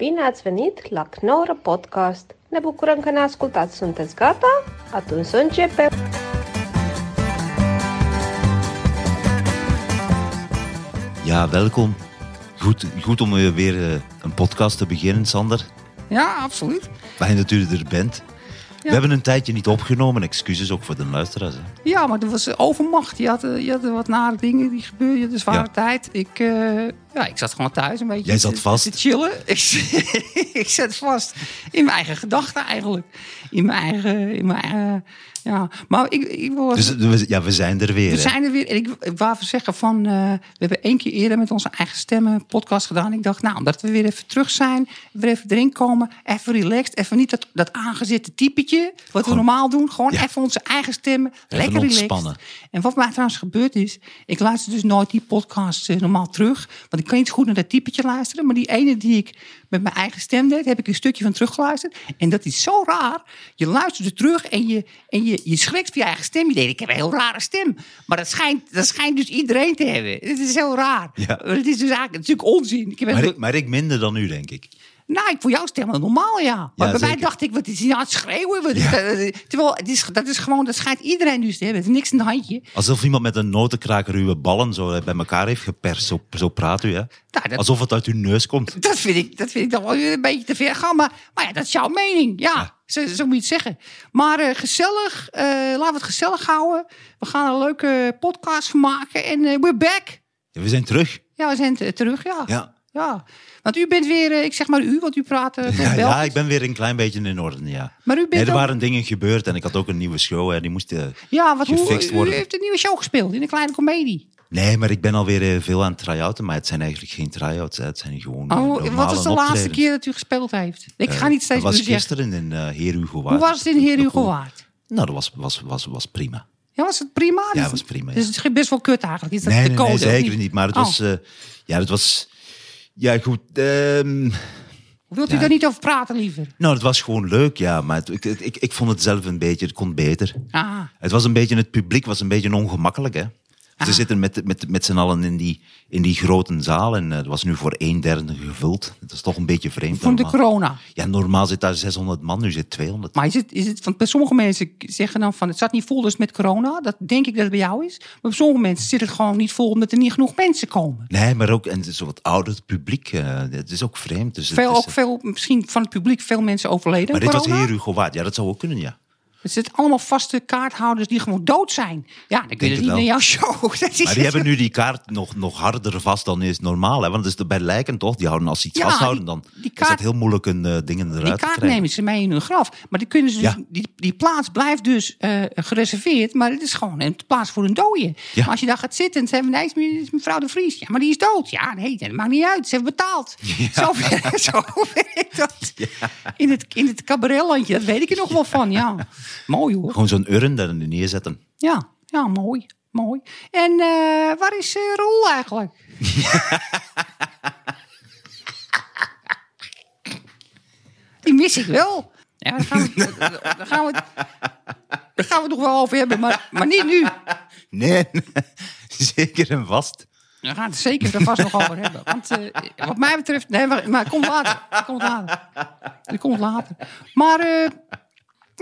Bine ați venit la Knorr Podcast! Ne bucurăm că ne ascultați! Sunteți gata? Atunci să începem! Ja, welkom. Goed, goed om eh, weer eh, een podcast te beginnen, Sander. Ja, absoluut. Fijn dat u er bent. We hebben een tijdje niet opgenomen. Excuses ook voor de luisteraars. Hè. Ja, maar er was overmacht. Je had, eh, je had wat nare dingen die gebeurden. Het is zware tijd. Ik, eh, ja, ik zat gewoon thuis een beetje Jij zat te- vast? te chillen. Ik, ik zat vast in mijn eigen gedachten eigenlijk. In mijn eigen... In mijn eigen ja, maar ik, ik. Dus we, ja, we zijn er weer. We hè. zijn er weer. En ik, ik wou even zeggen van... eh, we hebben één keer eerder met onze eigen stemmen een podcast gedaan. Ik dacht, nou, omdat we weer even terug zijn. Weer even erin komen. Even relaxed. Even niet dat, dat aangezette typetje. Wat we normaal doen. Gewoon Ja. even onze eigen stemmen. lekker relaxed. En wat mij trouwens gebeurd is... Ik luister dus nooit die podcast eh, normaal terug. Want ik kan niet goed naar dat typetje luisteren. Maar die ene die ik met mijn eigen stem deed... heb ik een stukje van teruggeluisterd. En dat is zo raar. Je luistert er terug en je, en je, je schrikt van je eigen stem. Je denkt, ik heb een heel rare stem. Maar dat schijnt, dat schijnt dus iedereen te hebben. Het is heel raar. Ja. Het is dus eigenlijk natuurlijk onzin. Ik heb Maar ik, maar ik minder dan u, denk ik. Nou, ik voor jou stemmen normaal, ja. Maar Ja, bij mij dacht ik, wat is hij aan het schreeuwen? Wat is dat? Terwijl, het is, dat is gewoon, dat schijnt iedereen dus te hebben. Het is niks in de handje. Alsof iemand met een notenkraker uw ballen zo eh, bij elkaar heeft geperst. Zo, zo praat u, hè? Nou, dat- Alsof het uit uw neus komt. Dat vind ik, dat vind ik dan wel weer een beetje te ver gaan. Maar, maar ja, dat is jouw mening. Ja, Ja. Zo, zo moet je het zeggen. Maar eh, gezellig, eh, laten we het gezellig houden. We gaan een leuke podcast van maken. En we're back. Ja, we zijn terug. Ja, we zijn terug, ja. Ja. Ja. Want u bent weer, eh, ik zeg maar u, want u praat eh, Ja, ja, ik ben weer een klein beetje in orde, ja. Maar u bent Nee, er ook- waren dingen gebeurd en ik had ook een nieuwe show. Hè, die moest... eh, Ja, wat hoe, u heeft een nieuwe show gespeeld in een kleine komedie. Nee, maar ik ben alweer veel aan het try-outen. Maar het zijn eigenlijk geen try-outs. hè. Het zijn gewoon Oh, wat was de laatste optredens. keer dat u gespeeld heeft? Ik ga niet steeds Dat was gisteren in eh Heer Hugo Waard. Hoe was het in Heer Hugo. Waard? Nou, dat was, was, was, was prima. Ja, was het prima? Ja, Dus- was prima, Dus het is best wel kut eigenlijk. Is dat Nee, de nee, code? nee, of zeker niet. Maar het Oh. was... ja, het was... Ja, goed. ehm, Wilt u ja. daar niet over praten liever? nou, het was gewoon leuk, ja. Maar het- ik, ik, ik vond het zelf een beetje... Het kon beter. Ah, Het was een beetje... Het publiek was een beetje ongemakkelijk, hè. Ze zitten met, met, met z'n allen in die, in die grote zaal. En eh, het was nu voor een derde gevuld. Dat is toch een beetje vreemd. van de corona. Ja, normaal zit daar 600 man. Nu zit 200. Maar is het, is het, want bij sommige mensen zeggen dan van het zat niet vol dus met corona. Dat denk ik dat het bij jou is. Maar bij sommige mensen zit het gewoon niet vol omdat er niet genoeg mensen komen. Nee, maar ook... En het is zo wat ouder publiek. eh, het is ook vreemd. Dus het Veel, is, ook veel, misschien van het publiek veel mensen overleden. Maar dit was corona. Heer Hugo Waard. Ja, dat zou ook kunnen, ja. Het zitten allemaal vaste kaarthouders die gewoon dood zijn. Ja, dan kun je het niet wel. naar jouw show. Dat is Maar die hebben nu die kaart nog, nog harder vast dan is normaal. Hè? Want dat is bij lijken toch? Die houden als ze iets Ja, vasthouden, die- dan die is dat kaart- heel moeilijk een eh, dingen eruit Die kaart nemen ze mee in hun graf. Maar die, kunnen ze dus, die, die plaats blijft dus eh, gereserveerd. Maar het is gewoon een plaats voor een dode. Ja. Maar als je daar gaat zitten en ze hebben nee, het is mevrouw de Vries. Ja, maar die is dood. Ja, nee, dat maakt niet uit. Ze hebben betaald. Zo, zo werkt dat. In, het, in het cabaretlandje, dat weet ik er nog wel van. Ja, mooi hoor. Gewoon zo'n urn daar neerzetten. Ja, ja mooi. Mooi. En eh, waar is eh Roel eigenlijk? Die mis ik wel. Ja, daar gaan we, daar gaan we, daar gaan we het nog wel over hebben, maar, maar niet nu. Nee, zeker en vast. We gaan het zeker er vast nog over hebben. Want eh, wat mij betreft... Nee, maar, maar het komt later. Het komt later. Het komt later. Maar...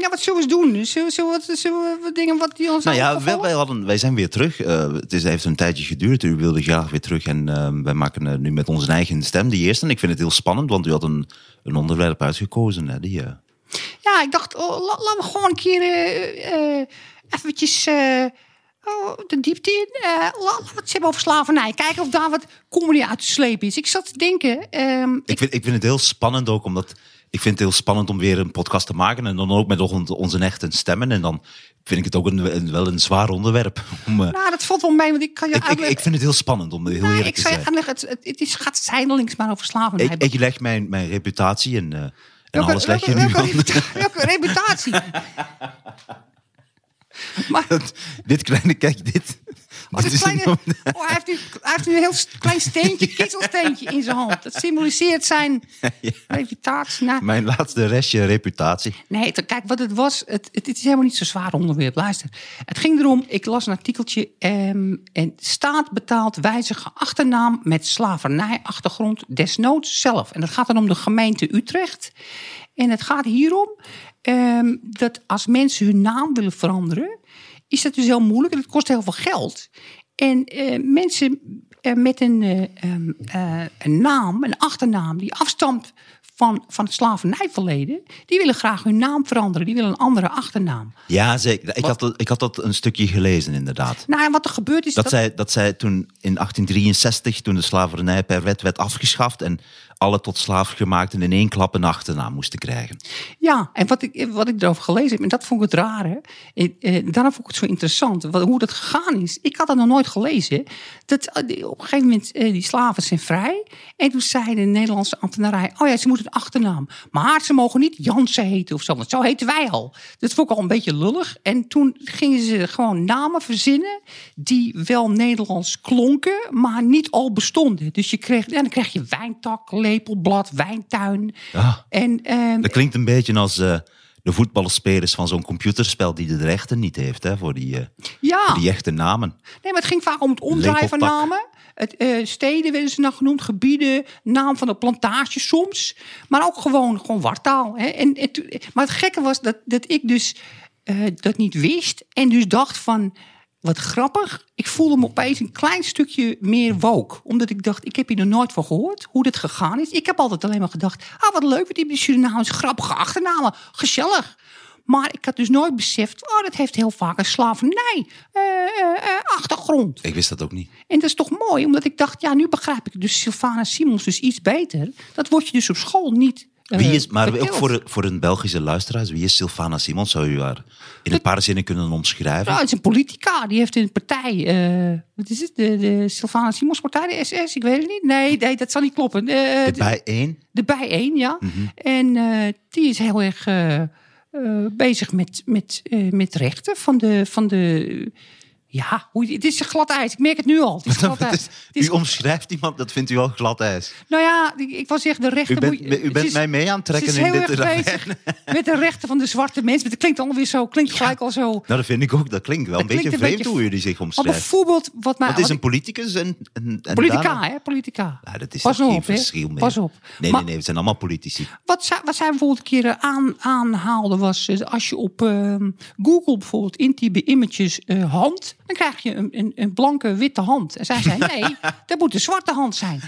ja, wat zullen we eens doen? Zullen, zullen, we, wat- zullen we wat dingen wat die ons Nou ja, wij, wij, hadden, wij zijn weer terug. Eh, het is, heeft een tijdje geduurd. U wilde graag weer terug. En eh, wij maken eh, nu met onze eigen stem die eerste. En ik vind het heel spannend, want u had een, een onderwerp uitgekozen. Hè, die, eh, Ja, ik dacht, oh, la- laten we gewoon een keer eventjes oh, de diepte in. La- laten we het hebben over slavernij. Kijken of daar wat comedy uit te slepen is. Ik zat te denken... ehm, ik, vind, ik vind het heel spannend ook, omdat... Ik vind het heel spannend om weer een podcast te maken. En dan ook met on- onze echte stemmen. En dan vind ik het ook een, een- wel een zwaar onderwerp. Om, nou, dat valt wel mee, want ik kan je ik, ik, vind het heel spannend om heel Nee, eerlijk ik te zijn. uitleggen, het, het, het is, gaat zijdelings maar over slavernij. Ik, ik leg mijn, mijn reputatie en, eh, en Welke- alles leg je welke- nu welke, reputatie? maar, dit kleine, kijk, dit. Oh, kleine, oh, hij, heeft nu, hij heeft nu een heel klein steentje, kiezelsteentje in zijn hand. Dat symboliseert zijn reputatie. Nou, Mijn laatste restje reputatie. Nee, kijk, wat het was, het, het, het is helemaal niet zo zwaar onderwerp. Luister, het ging erom, ik las een artikeltje. ehm, en staat betaalt wijzige achternaam met slavernijachtergrond desnoods zelf. En dat gaat dan om de gemeente Utrecht. En het gaat hierom ehm, dat als mensen hun naam willen veranderen, is dat dus heel moeilijk en het kost heel veel geld. En eh, mensen eh, met een, eh, ehm, eh, een naam, een achternaam, die afstamt van, van het slavernijverleden, die willen graag hun naam veranderen. Die willen een andere achternaam. Ja, zeker. Ik had, dat- ik had dat een stukje gelezen, inderdaad. Nou, en wat er gebeurt is Dat zij, dat zij toen in 1863, toen de slavernij per wet werd afgeschaft en alle tot slaaf gemaakten in één klap een achternaam moesten krijgen. Ja, en wat ik, wat ik erover gelezen heb, en dat vond ik het rare. Eh, eh, daarom vond ik het zo interessant, hoe dat gegaan is. Ik had dat nog nooit gelezen. Dat, eh, op een gegeven moment, eh, die slaven zijn vrij. En toen zei de Nederlandse ambtenarij, oh ja, ze moeten een achternaam. Maar ze mogen niet Jansen heten of zo, want zo heten wij al. Dat vond ik al een beetje lullig. En toen gingen ze gewoon namen verzinnen die wel Nederlands klonken, maar niet al bestonden. Dus je kreeg, ja, dan krijg je wijntak, lepelblad, wijntuin. Ja. En, ehm, Dat klinkt een beetje als eh, de voetballerspelers van zo'n computerspel die de rechten niet heeft hè, voor, die, eh, ja. voor die echte namen. Nee, maar het ging vaak om het omdraaien van namen. Het, eh, steden werden ze dan genoemd, gebieden, naam van de plantage soms. Maar ook gewoon, gewoon wartaal. Hè. En, en maar het gekke was dat, dat ik dus dat niet wist. En dus dacht van, wat grappig. Ik voelde me opeens een klein stukje meer woke. Omdat ik dacht, ik heb hier nog nooit van gehoord. Hoe dit gegaan is. Ik heb altijd alleen maar gedacht, ah wat leuk. Die Surinamers grappige achternamen. Gezellig. Maar ik had dus nooit beseft, oh, dat heeft heel vaak een slavernij eh, eh, eh, achtergrond. Ik wist dat ook niet. En dat is toch mooi, omdat ik dacht, ja, nu begrijp ik dus Sylvana Simons dus iets beter. Dat word je dus op school niet. Eh, Wie is, maar ook voor, voor een Belgische luisteraar, wie is Sylvana Simons? Zou u haar in een paar zinnen kunnen omschrijven? Nou, het is een politica. Die heeft een partij. eh, wat is het? De, de Sylvana Simons partij, de SS? Ik weet het niet. Nee, nee dat zal niet kloppen. De, De de, bij één? de bijeen, ja. En eh, die is heel erg eh, eh, bezig met, met, eh, met rechten van de. Van de ja, hoe, het is glad ijs. Ik merk het nu al. Het is glad Het ijs. is- Het is- u omschrijft iemand, dat vindt u al glad ijs. nou ja, ik ik wil zeggen, de rechten... U bent, moet u het bent is- mij mee aan het trekken in dit bezig met de rechten van de zwarte mensen. Maar dat klinkt allemaal weer zo, klinkt gelijk al zo. Nou, dat vind ik ook. Dat klinkt wel een klinkt beetje een vreemd beetje- hoe jullie zich omschrijven. bijvoorbeeld wat mij... Wat is een politicus en, en, en politica, daarna- hè? Politica. Ja, dat is Pas geen op, verschil mee. Pas op. Nee, Maar- nee, nee, het zijn allemaal politici. Wat zij, wat zij bijvoorbeeld een keer eh, aan, aanhaalde was... eh, als je op ehm, Google bijvoorbeeld intypt bij images eh, hand... dan krijg je een, een, een blanke witte hand. En zij zei, nee, dat moet een zwarte hand zijn.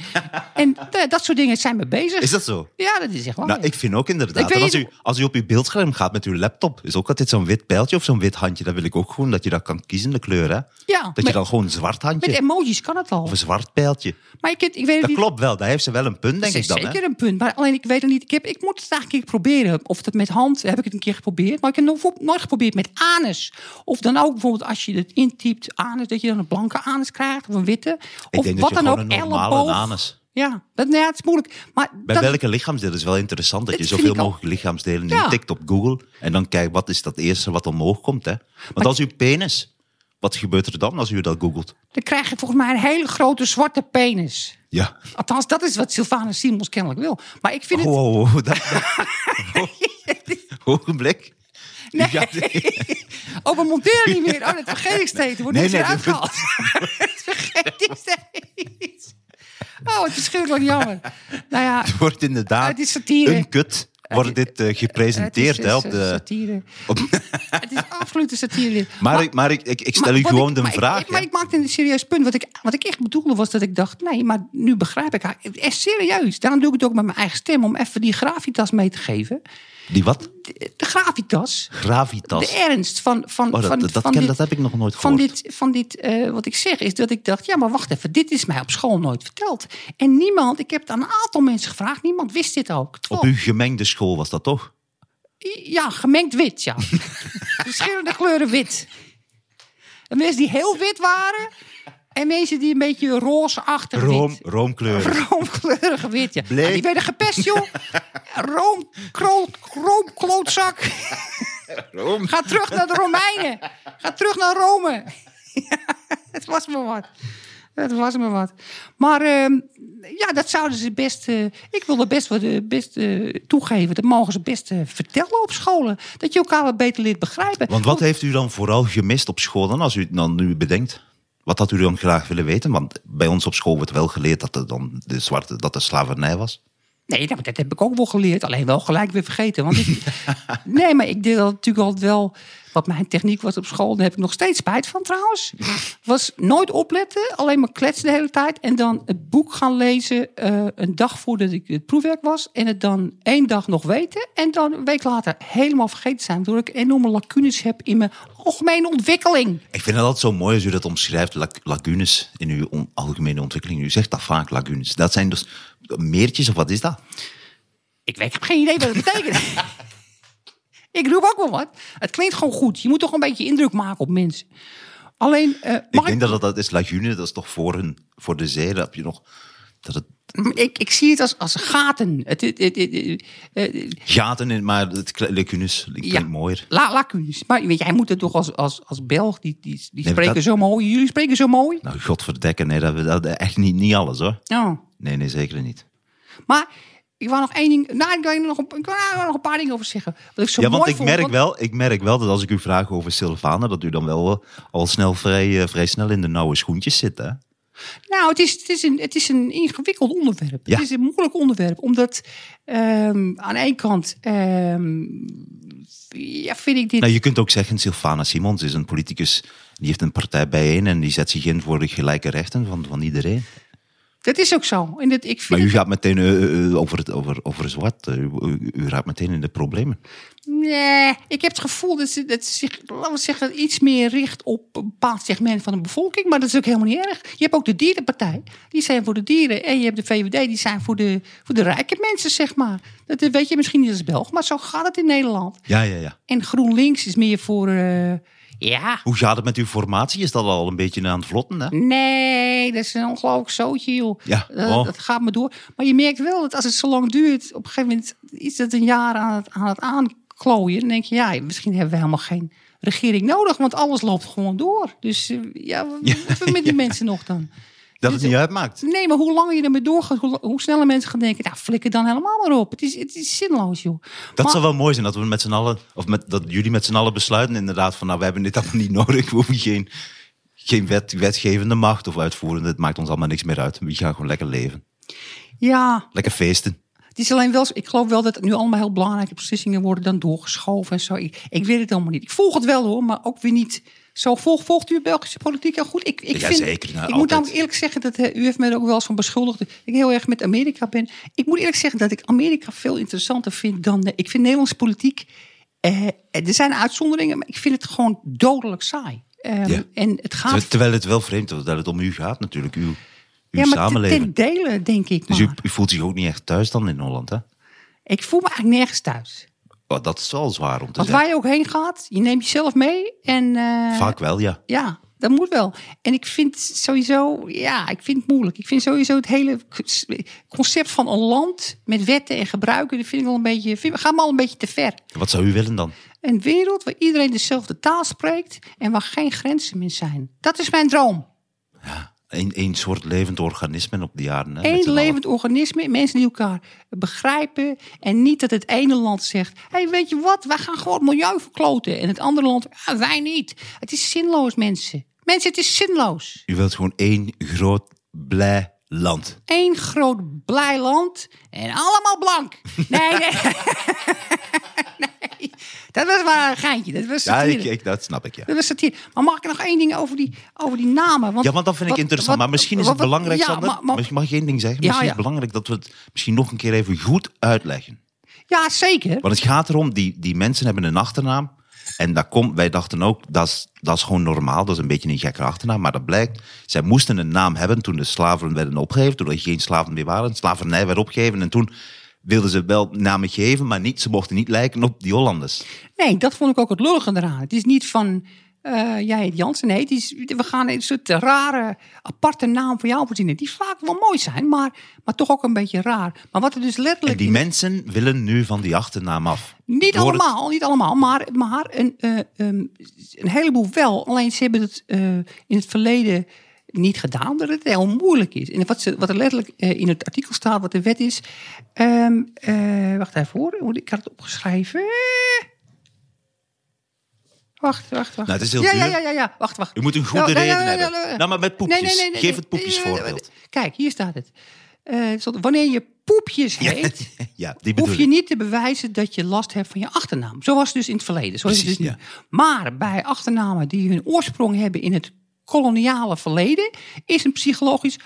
En eh, dat soort dingen zijn me bezig. Is dat zo? Ja, dat is echt waar. Nou, ik vind ook inderdaad. weet En als, u, als u op uw beeldscherm gaat met uw laptop, is ook altijd zo'n wit pijltje of zo'n wit handje. Dan wil ik ook gewoon dat je dat kan kiezen, de kleur. Hè? ja, Dat je met, dan gewoon een zwart handje met emojis kan het al. of een zwart pijltje. Maar ik, ik weet Dat niet. klopt wel, daar heeft ze wel een punt, denk dat ik dan. Hè? zeker een punt. Maar alleen ik weet het niet. Ik, heb, ik moet het eigenlijk een keer proberen. Of het met hand heb ik het een keer geprobeerd. Maar ik heb het nog nooit geprobeerd met anus. Of dan ook bijvoorbeeld als je het intypt anus, dat je dan een blanke anus krijgt of een witte. Ik of wat dan ook, een normale elleboog. anus. Ja, dat, nee, het is moeilijk. Maar Bij dat, welke lichaamsdeel is wel interessant dat je zoveel mogelijk lichaamsdelen Ja. intikt op Google. En dan kijk wat is dat eerste wat omhoog komt. Hè? Want als uw penis, wat gebeurt er dan als u dat googelt? dan krijg je volgens mij een hele grote zwarte penis. Ja. Althans, dat is wat Sylvana Simons kennelijk wil. Maar ik vind Oh, het... oh, oh, dat, dat- Nee. Oh, we monteren niet meer. Oh, dat vergeet ik steeds. Wordt Nee, nee, meer dat- uitgehaald. dat vergeet ik steeds. Oh, wat verschrikkelijk jammer. Nou ja, Het wordt inderdaad Het is een kut. Wordt dit gepresenteerd het is, hè, op de... satire. het is absolute satire. Maar, ik, maar ik, ik, ik stel maar u gewoon ik- de maar ik- vraag. maar ik maakte een serieus punt. Wat ik, wat ik echt bedoelde was dat ik dacht... nee, maar nu begrijp ik haar. Echt serieus. Daarom doe ik het ook met mijn eigen stem... om even die gravitas mee te geven. Die wat? De, de gravitas. Gravitas. De ernst van, van, Oh, dat, van, dat, dat, van ken- dit, dat heb ik nog nooit van gehoord. dit, van dit eh, wat ik zeg, is dat ik dacht, ja, maar wacht even, dit is mij op school nooit verteld. En niemand, ik heb het aan een aantal mensen gevraagd, niemand wist dit ook. Op uw gemengde school was dat toch? Ja, gemengd wit, ja. Verschillende kleuren wit. En mensen die heel wit waren en mensen die een beetje roze-achtig Room, wit. roomkleur. Roomkleurig wit, ja. Bleek. Ah, Die werden gepest, joh. Room, kroon, roomklootzak. Room. Ga terug naar de Romeinen. Ga terug naar Rome. Ja, het was me wat. Dat was me wat. Maar ehm, ja, dat zouden ze best. eh, ik wil er best, wat, eh, best eh, toegeven. Dat mogen ze best vertellen op scholen. Dat je elkaar wat beter leert begrijpen. Want wat heeft u dan vooral gemist op school dan, als u het dan nu bedenkt? Wat had u dan graag willen weten? Want bij ons op school werd wel geleerd dat er dan de zwarte, dat er slavernij was. Nee, dat, dat heb ik ook wel geleerd. Alleen wel gelijk weer vergeten. Want ik, nee, maar ik deed dat natuurlijk altijd wel. Wat mijn techniek was op school, daar heb ik nog steeds spijt van trouwens. Was nooit opletten, alleen maar kletsen de hele tijd. En dan het boek gaan lezen eh, een dag voordat ik het proefwerk was. En het dan één dag nog weten. En dan een week later helemaal vergeten zijn. Waardoor ik enorme lacunes heb in mijn algemene ontwikkeling. Ik vind het altijd zo mooi als u dat omschrijft, lac- lagunes in uw on- algemene ontwikkeling. U zegt dat vaak, lagunes. Dat zijn dus meertjes of wat is dat? Ik, weet, ik heb geen idee wat het betekent. ik roep ook wel wat. Het klinkt gewoon goed. Je moet toch een beetje indruk maken op mensen. Alleen, eh, Ik denk dat het, dat is lagune, dat is toch voor, een, voor de zee, dat heb je nog... Dat het ik, ik zie het als, als gaten. Het, het, het, het- gaten in, maar het lagunes klinkt Ja. mooier. la, lacunes. Maar weet, jij moet het toch als, als, als Belg, die, die, die spreken dat- zo mooi. Jullie spreken zo mooi. Nou, godverdekken, nee, dat, dat echt niet, niet alles hoor. Oh. Nee, nee, zeker niet. Maar ik wou nog één ding. Nou, ik wil nog, een- ik er nog een paar dingen over zeggen. Wat ik zo Ja, want ik vond, merk, wel, ik merk wel dat als ik u vraag over Sylvana, dat u dan wel eh, al snel vrij, eh, vrij snel in de nauwe schoentjes zit. Hè? Nou, het is, het is, een, het is een ingewikkeld onderwerp. Ja. Het is een moeilijk onderwerp. Omdat ehm, aan de ene kant ehm, ja, vind ik dit... Nou, je kunt ook zeggen, Sylvana Simons is een politicus, die heeft een partij bijeen en die zet zich in voor de gelijke rechten van, van iedereen. Dat is ook zo. En dat, ik vind Maar u het- gaat meteen eh, eh, over, het, over, over zwart, eh, u, u, u raakt meteen in de problemen. Nee, ik heb het gevoel dat ze, dat ze zich, laten we zeggen, iets meer richt op een bepaald segment van de bevolking. Maar dat is ook helemaal niet erg. Je hebt ook de dierenpartij, die zijn voor de dieren. En je hebt de VVD, die zijn voor de, voor de rijke mensen, zeg maar. Dat weet je misschien niet als Belg, maar zo gaat het in Nederland. Ja, ja, ja. En GroenLinks is meer voor, ja, Hoe gaat het met uw formatie? Is dat al een beetje aan het vlotten? Hè? Nee, dat is een ongelooflijk zootje, joh. Ja, Dat, oh. dat gaat maar door. Maar je merkt wel dat als het zo lang duurt, op een gegeven moment is het een jaar aan het, aan het aanklooien. Dan denk je, ja, misschien hebben we helemaal geen regering nodig, want alles loopt gewoon door. Dus eh, ja, wat Ja, met die mensen nog dan? Dat het niet uitmaakt. Nee, maar hoe langer je ermee doorgaat, hoe, hoe sneller mensen gaan denken, nou, flikker dan helemaal maar op. Het is, het is zinloos, joh. Dat Maar- zou wel mooi zijn, dat we met z'n allen, of met, dat jullie met z'n allen besluiten inderdaad van, nou, we hebben dit allemaal niet nodig. We hoeven geen, geen wet, wetgevende macht of uitvoerende. Het maakt ons allemaal niks meer uit. We gaan gewoon lekker leven. Ja, Lekker feesten. Het is alleen wel, ik geloof wel dat het nu allemaal heel belangrijke beslissingen worden dan doorgeschoven en zo. Ik, ik weet het allemaal niet. Ik volg het wel hoor, maar ook weer niet zo. Volg, volgt u Belgische politiek heel goed? Ik, ik Ja, vind, zeker, nou, ik moet namelijk eerlijk zeggen dat eh, u heeft mij ook wel eens van beschuldigd dat ik heel erg met Amerika ben. Ik moet eerlijk zeggen dat ik Amerika veel interessanter vind dan. eh, ik vind Nederlandse politiek. eh, er zijn uitzonderingen, maar ik vind het gewoon dodelijk saai. Ehm, Ja. En het gaat. Terwijl het wel vreemd is dat het om u gaat natuurlijk, uw, uw ja, maar samenleving. ten dele, denk ik. Dus u, maar. u voelt zich ook niet echt thuis dan in Holland, hè? Ik voel me eigenlijk nergens thuis. Oh, dat is wel zwaar om te Want waar je ook heen gaat, je neemt jezelf mee. En eh, Vaak wel, ja. ja, dat moet wel. En ik vind sowieso, ja, ik vind het moeilijk. Ik vind sowieso het hele concept van een land met wetten en gebruiken, dat vind ik wel een beetje, vind, gaat me al een beetje te ver. Wat zou u willen dan? Een wereld waar iedereen dezelfde taal spreekt en waar geen grenzen meer zijn. Dat is mijn droom. Een, een soort levend organisme op die aarde. Hè, Eén levend organisme, mensen die elkaar begrijpen. En niet dat het ene land zegt: hé, hey, weet je wat, wij gaan gewoon het milieu verkloten. En het andere land, "Ah, wij niet. Het is zinloos, mensen. Mensen, het is zinloos. U wilt gewoon één groot, blij land. Eén groot blij land en allemaal blank. Nee, nee. Dat was maar een geintje. Dat was Ja, ik, ik, dat snap ik, ja. Dat was satire. Maar mag ik nog één ding over die, over die namen? Want, Ja, want dat vind ik wat- interessant. wat- maar misschien is wat- het belangrijk, ja, Sander, maar- maar- Mag, ik één ding zeggen? Ja, Misschien is het belangrijk dat we het misschien nog een keer even goed uitleggen. ja, zeker. Want het gaat erom, die, die mensen hebben een achternaam. En dat komt, wij dachten ook, dat is, dat is gewoon normaal. Dat is een beetje een gekke achternaam. Maar dat blijkt, zij moesten een naam hebben toen de slaven werden opgegeven. Toen er geen slaven meer waren. Slavernij werd opgegeven. En toen wilden ze wel namen geven, maar niet, ze mochten niet lijken op die Hollanders. Nee, dat vond ik ook het lullige eraan. Het is niet van, eh, jij heet Jansen. Nee, die is, we gaan een soort rare, aparte naam voor jou verzinnen. Die vaak wel mooi zijn, maar, maar toch ook een beetje raar. Maar wat er dus En letterlijk... die in- mensen willen nu van die achternaam af. Niet Door het- allemaal, niet allemaal, maar, maar een, eh, ehm, een heleboel wel. Alleen ze hebben het eh, in het verleden niet gedaan, omdat het heel moeilijk is. En wat, ze, wat er letterlijk eh, in het artikel staat, wat de wet is. ehm, eh, wacht even hoor, ik had het opgeschreven. Wacht, wacht, wacht. Nou, het is heel ja, ja, duur. ja, ja, ja, wacht, wacht. U moet een goede Ja, ja, ja, reden ja, ja, hebben. ja. Nou, maar met poepjes. Geef het poepjesvoorbeeld. Kijk, hier staat het. Stond, wanneer je poepjes heet, Ja, die bedoel hoef je niet te bewijzen dat je last hebt van je achternaam. Zo was het dus in het verleden. Zo is het dus nu. Maar bij achternamen die hun oorsprong hebben in het koloniale verleden, is een psychologisch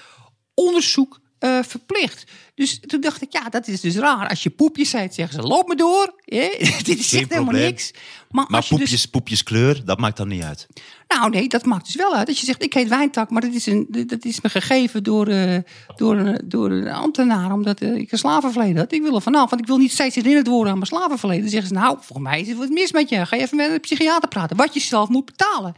onderzoek eh, verplicht. Dus toen dacht ik, ja, dat is dus raar. Als je poepjes heet, zeggen ze, loop me door. Dit is echt helemaal niks. Maar, Maar als je dus- poepjes, poepjeskleur, dat maakt dan niet uit. nou nee, dat maakt dus wel uit. Dat je zegt, ik heet Wijntak, maar dat is, een, dat is me gegeven door, eh, door, een, door een ambtenaar. Omdat eh, ik een slavenverleden had. Ik wil er vanaf, want ik wil niet steeds herinnerd worden aan mijn slavenverleden. Dan zeggen ze, nou, volgens mij is er wat mis met je. Ga je even met een psychiater praten. Wat je zelf moet betalen.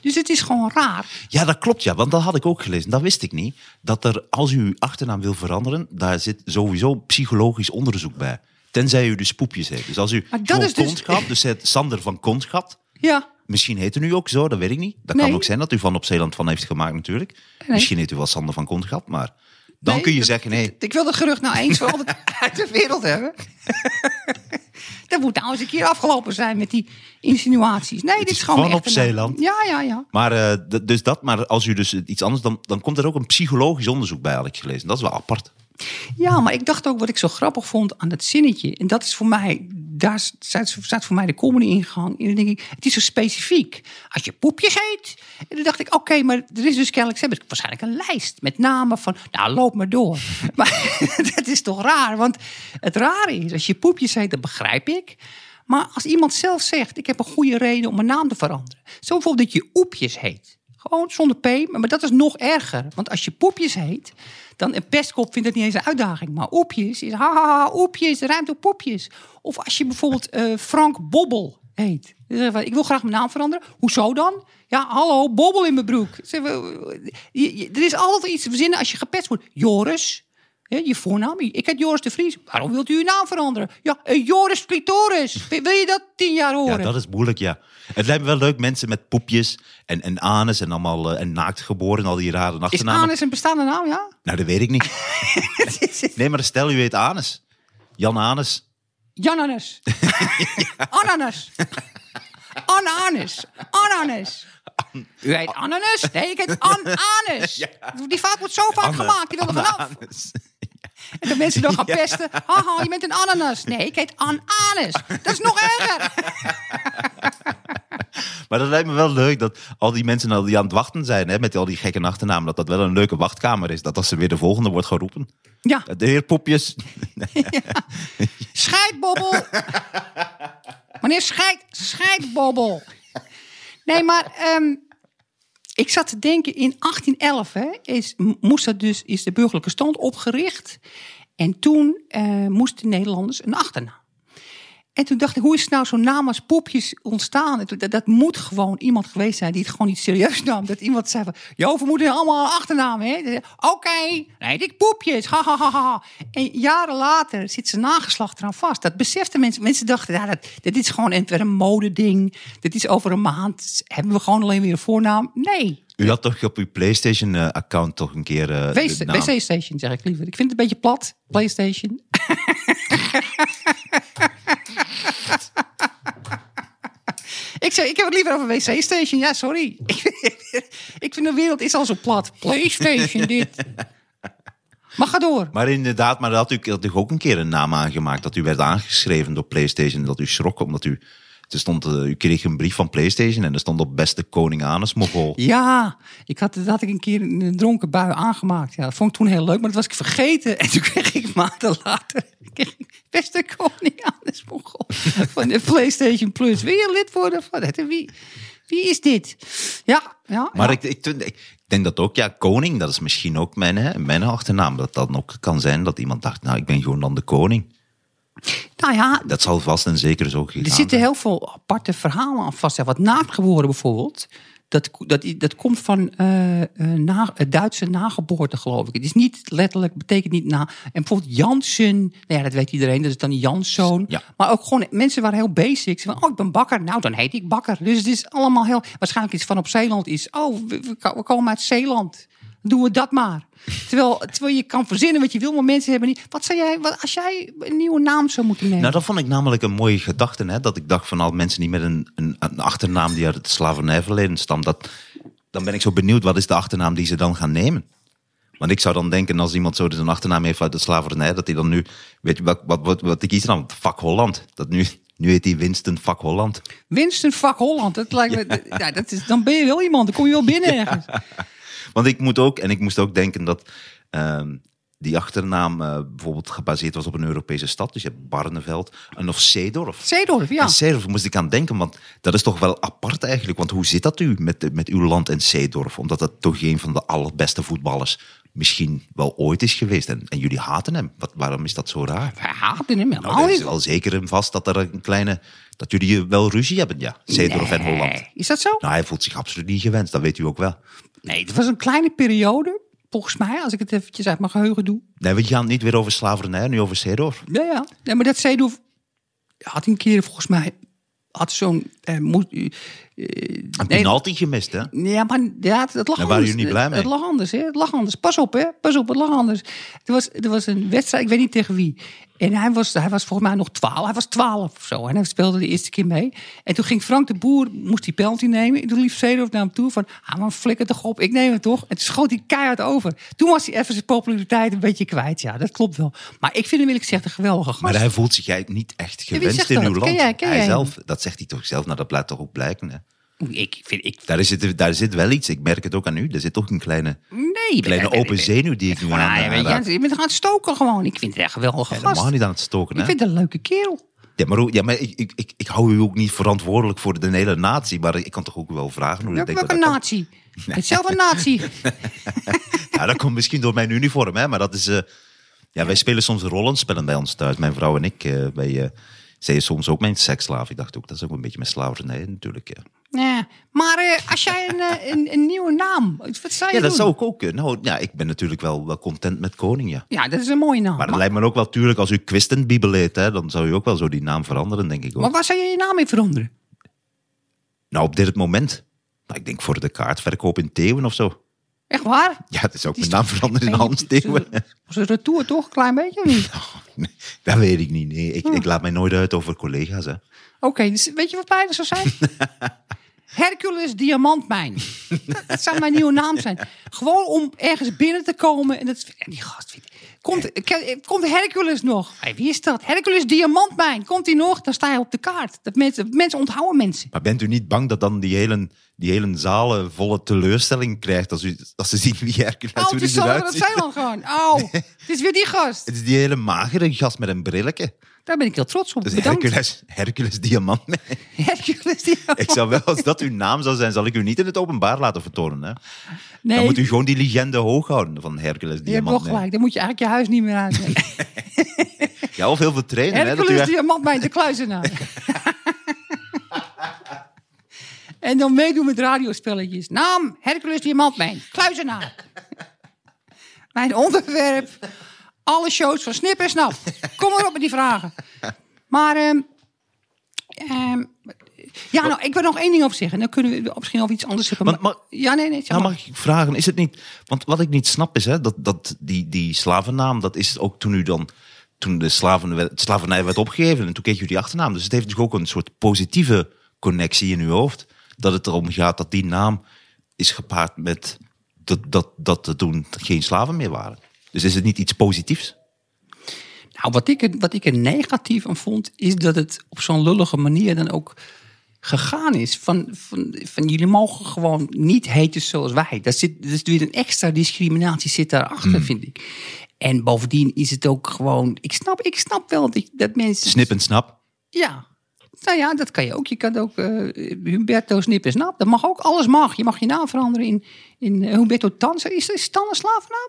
Dus het is gewoon raar. Ja, dat klopt, ja. Want dat had ik ook gelezen. Dat wist ik niet. Dat er, als u uw achternaam wil veranderen, daar zit sowieso psychologisch onderzoek bij. Tenzij u dus poepjes heet. Dus als u is dus- Kontgat, dus het Sander van Kontgat. Ja, Misschien heet u nu ook zo, dat weet ik niet. Dat Nee. kan ook zijn dat u van op Zeeland van heeft gemaakt natuurlijk. Misschien heet u wel Sander van Kontgat, maar dan Nee, kun je dat- zeggen, nee, ik wil dat gerucht nou eens voor altijd uit de wereld hebben. dat moet nou eens een keer afgelopen zijn met die insinuaties. Nee, dit is gewoon echt op een- Zeeland. Ja, ja, ja. Maar, eh, dus dat, maar als u dus iets anders, dan, dan komt er ook een psychologisch onderzoek bij, had ik gelezen. Dat is wel apart. Ja, maar ik dacht ook wat ik zo grappig vond aan dat zinnetje. En dat is voor mij, daar staat, voor mij de comedy ingang. En dan denk ik, het is zo specifiek. Als je poepjes heet. En dan dacht ik, oké, maar er is dus kennelijk, ze hebben waarschijnlijk een lijst met namen van, nou, loop maar door. maar dat is toch raar? Want het rare is, als je poepjes heet, dat begrijp ik. Maar als iemand zelf zegt, ik heb een goede reden om mijn naam te veranderen. Zo bijvoorbeeld dat je oepjes heet. Gewoon zonder P, maar dat is nog erger. Want als je poepjes heet, dan een pestkop vindt het niet eens een uitdaging. Maar oepjes is haha, oepjes, ruimt op poepjes. Of als je bijvoorbeeld eh, Frank Bobbel heet. Ik wil graag mijn naam veranderen. Hoezo dan? Ja, hallo, bobbel in mijn broek. Er is altijd iets te verzinnen als je gepest wordt. Joris, je voornaam. Ik heet Joris de Vries. Waarom wilt u uw naam veranderen? Ja, eh, Joris Clitoris. Wil je dat tien jaar Ja, horen? dat is moeilijk, ja. Het lijkt me wel leuk, mensen met poepjes en, en anus en allemaal eh, en naakt geboren, al die rare is achternamen. Anus een bestaande naam, ja? Nou, dat weet ik niet. Nee, maar stel u heet Anus. Jan Anus. Jananas. Ananas. Ananas. Ananas. U heet ananas? Nee, ik heet ananas. Die fout wordt zo vaak gemaakt. Die wil er vanaf. En de mensen dan gaan pesten. Haha, je bent een ananas. Nee, ik heet ananas. Dat is nog erger. Maar dat lijkt me wel leuk dat al die mensen al die aan het wachten zijn hè, met al die gekke achternamen, dat dat wel een leuke wachtkamer is. Dat als ze weer de volgende wordt geroepen. Ja, De heer Poepjes. scheidbobbel. Meneer Scheid, scheidbobbel. Nee, maar ehm, ik zat te denken, in 1811 hè, is, moest dat dus, is de burgerlijke stand opgericht. En toen eh, moesten Nederlanders een achternaam. En toen dacht ik, hoe is nou zo'n naam als Poepjes ontstaan? En toen, dat, dat moet gewoon iemand geweest zijn die het gewoon niet serieus nam. Dat iemand zei van, joh, we moeten allemaal hè? Oké, nee, ik Poepjes, ha, ha, ha, ha. En jaren later zit zijn nageslacht eraan vast. Dat beseften mensen. Mensen dachten, ja, dat, dit is gewoon een, weer een modeding. Dit is over een maand, hebben we gewoon alleen weer een voornaam. Nee, U had toch op uw PlayStation-account toch een keer. eh, WC naam- WC Station zeg ik liever. Ik vind het een beetje plat, PlayStation. ik, zeg, ik heb het liever over WC Station. Ja, sorry. ik vind de wereld is al zo plat. PlayStation dit. Maar ga door. Maar inderdaad, maar dat had u, had u ook een keer een naam aangemaakt. Dat u werd aangeschreven door PlayStation. Dat u schrok omdat u. Er stond, eh, u kreeg een brief van PlayStation en er stond op beste koning Anus Mogol. Ja, ik had, dat had ik een keer in een dronken bui aangemaakt. Ja, dat vond ik toen heel leuk, maar dat was ik vergeten. En toen kreeg ik maanden later kreeg ik beste koning aan de Mongol van de PlayStation Plus. Wil je lid worden van het? Wie, wie is dit? Ja, ja. Maar ja. ik, ik, ik denk dat ook, ja, koning, dat is misschien ook mijn, hè, mijn achternaam. Dat dat ook kan zijn dat iemand dacht, nou, ik ben gewoon dan de koning. Nou ja, Dat zal vast en zeker zo gegaan er zitten heel veel aparte verhalen aan vast. Wat naakgeboren bijvoorbeeld, dat, dat, dat komt van eh, na, Duitse nageboorte, geloof ik. Het is niet letterlijk, betekent niet na. En bijvoorbeeld Jansen, nou ja, dat weet iedereen, dat is dan Janszoon. Ja. Maar ook gewoon, mensen waren heel basic. Van, oh, ik ben bakker, nou dan heet ik bakker. Dus het is allemaal heel, waarschijnlijk iets van op Zeeland is, oh, we komen uit Zeeland. Doen we dat maar. Terwijl, terwijl je kan verzinnen wat je wil, maar mensen hebben niet. Wat zou jij, wat, als jij een nieuwe naam zou moeten nemen? Nou, dat vond ik namelijk een mooie gedachte. Hè? Dat ik dacht van al mensen die met een, een, een achternaam die uit het slavernijverleden stamt. Dat, dan ben ik zo benieuwd, wat is de achternaam die ze dan gaan nemen? Want ik zou dan denken, als iemand zo dus een achternaam heeft uit de slavernij, dat hij dan nu, weet je, wat, wat, wat, wat ik kies dan? Vak Holland. Dat nu, nu heet hij Winston Vak Holland. Winston Vak Holland. Dat lijkt me, ja, dat is, dan ben je wel iemand. Dan kom je wel binnen ergens. Want ik moet ook, en ik moest ook denken dat ehm, die achternaam eh, bijvoorbeeld gebaseerd was op een Europese stad. Dus je hebt Barneveld en of Zeedorf. Zeedorf, ja. En Zeedorf moest ik aan denken, want dat is toch wel apart eigenlijk. Want hoe zit dat u met, met uw land en Zeedorf? Omdat dat toch een van de allerbeste voetballers misschien wel ooit is geweest. En, en jullie haten hem. Wat, waarom is dat zo raar? Wij haten hem helemaal Nou, er is wel zeker en vast dat er een kleine... Dat jullie wel ruzie hebben, ja. Zeedorf en. Holland. Is dat zo? Nou, hij voelt zich absoluut niet gewenst. Dat weet u ook wel. Nee, het was een kleine periode. Volgens mij, als ik het eventjes uit mijn geheugen doe. Nee, we gaan niet weer over slavernij, nu over Zeedorf. Ja, ja. Nee, maar dat Zeedorf had een keer volgens mij... Had zo'n... eh, moet, eh, Een nee, penalty gemist, hè? Ja, maar ja, het lag Daar waren jullie niet blij mee? Het lag anders, hè? Het lag anders. Pas op, hè? Pas op, het lag anders. Er was, er was een wedstrijd, ik weet niet tegen wie. En hij was, hij was volgens mij nog twaalf. Hij was twaalf of zo. En hij speelde de eerste keer mee. En toen ging Frank de Boer, moest die penalty nemen. En toen liep Zeedorf naar hem toe van, ah, maar flikker toch op. Ik neem het toch. En toen schoot hij keihard over. Toen was hij even zijn populariteit een beetje kwijt. Ja, dat klopt wel. Maar ik vind hem eerlijk gezegd een geweldige gast. Maar hij voelt zich eigenlijk niet echt gewenst in uw Ken land. jij- ken hij jij zelf, dat zegt hij toch zelf, nou dat blijft toch ook blijken. Ik vind, ik, Daar, zit, daar zit wel iets, ik merk het ook aan u. Er zit toch een kleine, nee. kleine ik- ik- open zenuw die ik nu aan ja, aan raak. je, bent gaan stoken gewoon. Ik vind het echt een geweldige gast. Helemaal niet aan het stoken. Ik Hè? vind het een leuke kerel. Ja, maar, ja, maar ik, ik, ik, ik hou u ook niet verantwoordelijk voor de hele natie. Maar ik kan toch ook wel vragen hoe Welke, denkt welke natie? Zelf een natie. Ja, dat komt misschien door mijn uniform, hè, maar dat is. eh, ja, wij spelen soms rollenspellen bij ons thuis, mijn vrouw en ik. eh wij, eh zij is soms ook mijn seksslaaf. Ik dacht ook, dat is ook een beetje met slavernij natuurlijk. Ja, maar eh, als jij een, eh, een, een nieuwe naam, wat zou je ja dat doen? zou ik ook kunnen. Nou, ja, ik ben natuurlijk wel, wel content met koning, ja. Ja, dat is een mooie naam. Maar het lijkt me ook wel, tuurlijk, als u Quistenbibel heet, hè, dan zou u ook wel zo die naam veranderen, denk ik ook. maar waar zou je je naam in veranderen? Nou, op dit moment. Nou, ik denk voor de kaartverkoop in Theeuwen of zo. Echt waar? Ja, dat is ook Het mijn naam veranderen in Hans Theeuwen. Was een retour toch? Een klein beetje of niet? Nee, dat weet ik niet. Nee, ik, Hm. ik laat mij nooit uit over collega's. Hè. Oké, dus weet je wat bijna zou zijn? Hercules Diamantmijn. Dat zou mijn nieuwe naam zijn. Gewoon om ergens binnen te komen. En dat, en die gast vindt... Komt, komt Hercules nog? Hey, wie is dat? Hercules Diamantmijn. Komt hij nog? Dan sta je op de kaart. Dat mensen, mensen onthouden mensen. Maar bent u niet bang dat dan die hele, die hele zaal een volle teleurstelling krijgt als, u, als ze zien wie Hercules Oh, hoe het die is zo eruit dat ziet? Zeeland gewoon. Oh, het is weer die gast. Het is die hele magere gast met een brilletje. Daar ben ik heel trots op. Dus Bedankt. Hercules, Hercules Diamant. Hercules Diamant. Ik zou wel, als dat uw naam zou zijn, zal ik u niet in het openbaar laten vertonen. Hè? Nee, Dan moet u gewoon die legende hoog houden van Hercules je hebt Diamant. gelijk. Dan moet je eigenlijk je huis niet meer uit. Ja, of heel veel trainen. Hè? Dat u Hercules echt- Diamantmijn de kluizenaar. en dan meedoen met radiospelletjes. Naam, Hercules Diamantmijn, kluizenaar. Mijn onderwerp, alle shows van Snip en Snap. Kom maar op met die vragen. Maar, ehm, ehm, ja, nou, ik wil nog één ding over zeggen. Dan kunnen we misschien over iets anders zeggen. Maar- ja, nee, nee. Nou, mag ik vragen, is het niet... Want wat ik niet snap is, hè, dat, dat die, die slavennaam, dat is ook toen u dan... Toen de slaven, werd- slavernij werd opgegeven en toen kreeg u die achternaam. Dus het heeft dus ook een soort positieve connectie in uw hoofd. Dat het erom gaat dat die naam is gepaard met dat, dat, dat er toen geen slaven meer waren. Dus is het niet iets positiefs? Nou, wat ik, er, wat ik er negatief aan vond, is dat het op zo'n lullige manier dan ook gegaan is. Van, van, van jullie mogen gewoon niet heten zoals wij. Dat zit, dus weer een extra discriminatie zit daarachter, vind ik. En bovendien is het ook gewoon. Ik snap, ik snap wel dat, dat mensen. Snip en snap. Ja. Nou ja, dat kan je ook. Je kan ook eh, Humberto Snip en Snap. Dat mag ook. Alles mag. Je mag je naam veranderen in, in eh, Humberto Tanza. Is, is het dan een slavennaam?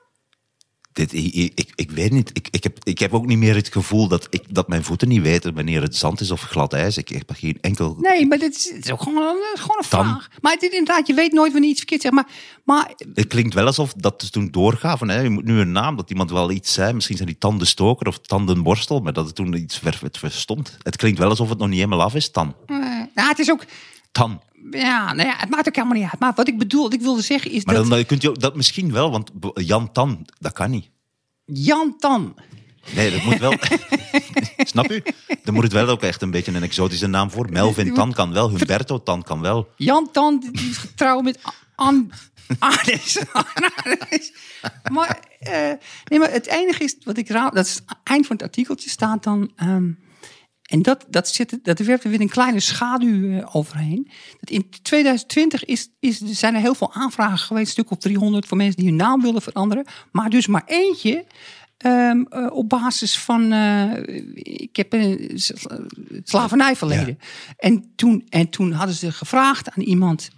Dit, ik, ik, ik weet niet. Ik, ik, heb, ik heb ook niet meer het gevoel dat, ik, dat mijn voeten niet weten wanneer het zand is of glad ijs. Ik heb geen enkel. Nee, maar dit is, het is ook gewoon, een- gewoon een Dan- vraag. Maar het inderdaad, je weet nooit wanneer iets verkeerd zegt. Maar, maar Het klinkt wel alsof dat dus toen doorgaven. Hè. Je moet nu een naam, dat iemand wel iets zei. Misschien zijn die tandenstoker of tandenborstel, maar dat het toen iets ver, het verstond. Het klinkt wel alsof het nog niet helemaal af is, tan. eh, nou, het is ook... Tan. Ja, nou ja, het maakt ook helemaal niet uit. Maar wat ik bedoel, wat ik wilde zeggen is Maar dat... dan kunt je dat misschien wel, want Jan Tan, dat kan niet. Jan Tan. Nee, dat moet wel. Snap u? Dan moet het wel ook echt een beetje een exotische naam voor. Melvin Tan kan wel, Humberto Tan kan wel. Jan Tan, die is getrouwd met An... Arnes. Maar, eh, nee, maar het enige is wat ik raar... Dat is het eind van het artikeltje staat dan... ehm, en dat, dat, zit, dat werpt er weer een kleine schaduw eh, overheen. Dat in 2020 is, is, zijn er heel veel aanvragen geweest, een stuk of 300 voor mensen die hun naam willen veranderen. Maar dus maar eentje ehm, eh, op basis van. eh, ik heb een sla- slavernijverleden. En, toen, en toen hadden ze gevraagd aan iemand.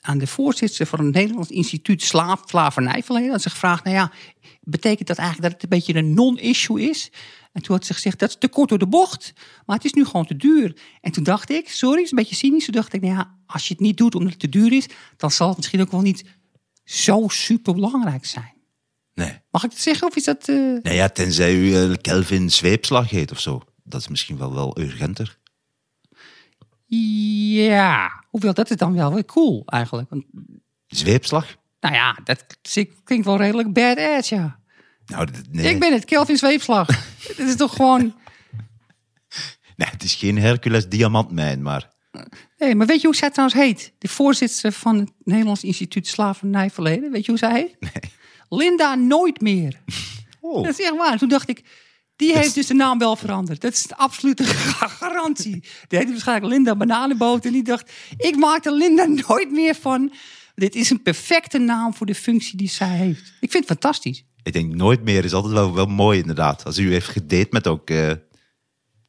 aan de voorzitter van het Nederlands Instituut Slaaf, Slavernijverleden. Hadden ze gevraagd: nou ja, betekent dat eigenlijk dat het een beetje een non-issue is? En toen had ze gezegd, dat is te kort door de bocht. Maar het is nu gewoon te duur. En toen dacht ik, sorry, is een beetje cynisch. Toen dacht ik, nou ja, als je het niet doet omdat het te duur is... dan zal het misschien ook wel niet zo super belangrijk zijn. Nee. Mag ik het zeggen of is dat... Nou ja, tenzij u eh, Kelvin Zweepslag heet of zo. Dat is misschien wel, wel urgenter. Ja, hoewel dat is dan wel weer cool eigenlijk. Want, Zweepslag? nou ja, dat klinkt wel redelijk badass, ja. Nou, nee. Ik ben het, Kelvin Zweepslag. Het is toch gewoon... nee. Het is geen Hercules diamantmijn, maar... Nee, maar weet je hoe zij trouwens heet? De voorzitter van het Nederlands Instituut Slavernijverleden. Weet je hoe zij heet? Nee. Linda Nooit meer. Oh. Dat is echt waar. Toen dacht ik, die heeft dus de naam wel veranderd. Dat is een absolute garantie. Die heette waarschijnlijk Linda Bananenboot. En die dacht, ik maak er Linda nooit meer van. Dit is een perfecte naam voor de functie die zij heeft. Ik vind het fantastisch. Ik denk nooit meer is altijd wel, wel mooi, inderdaad. Als u heeft gedate met ook...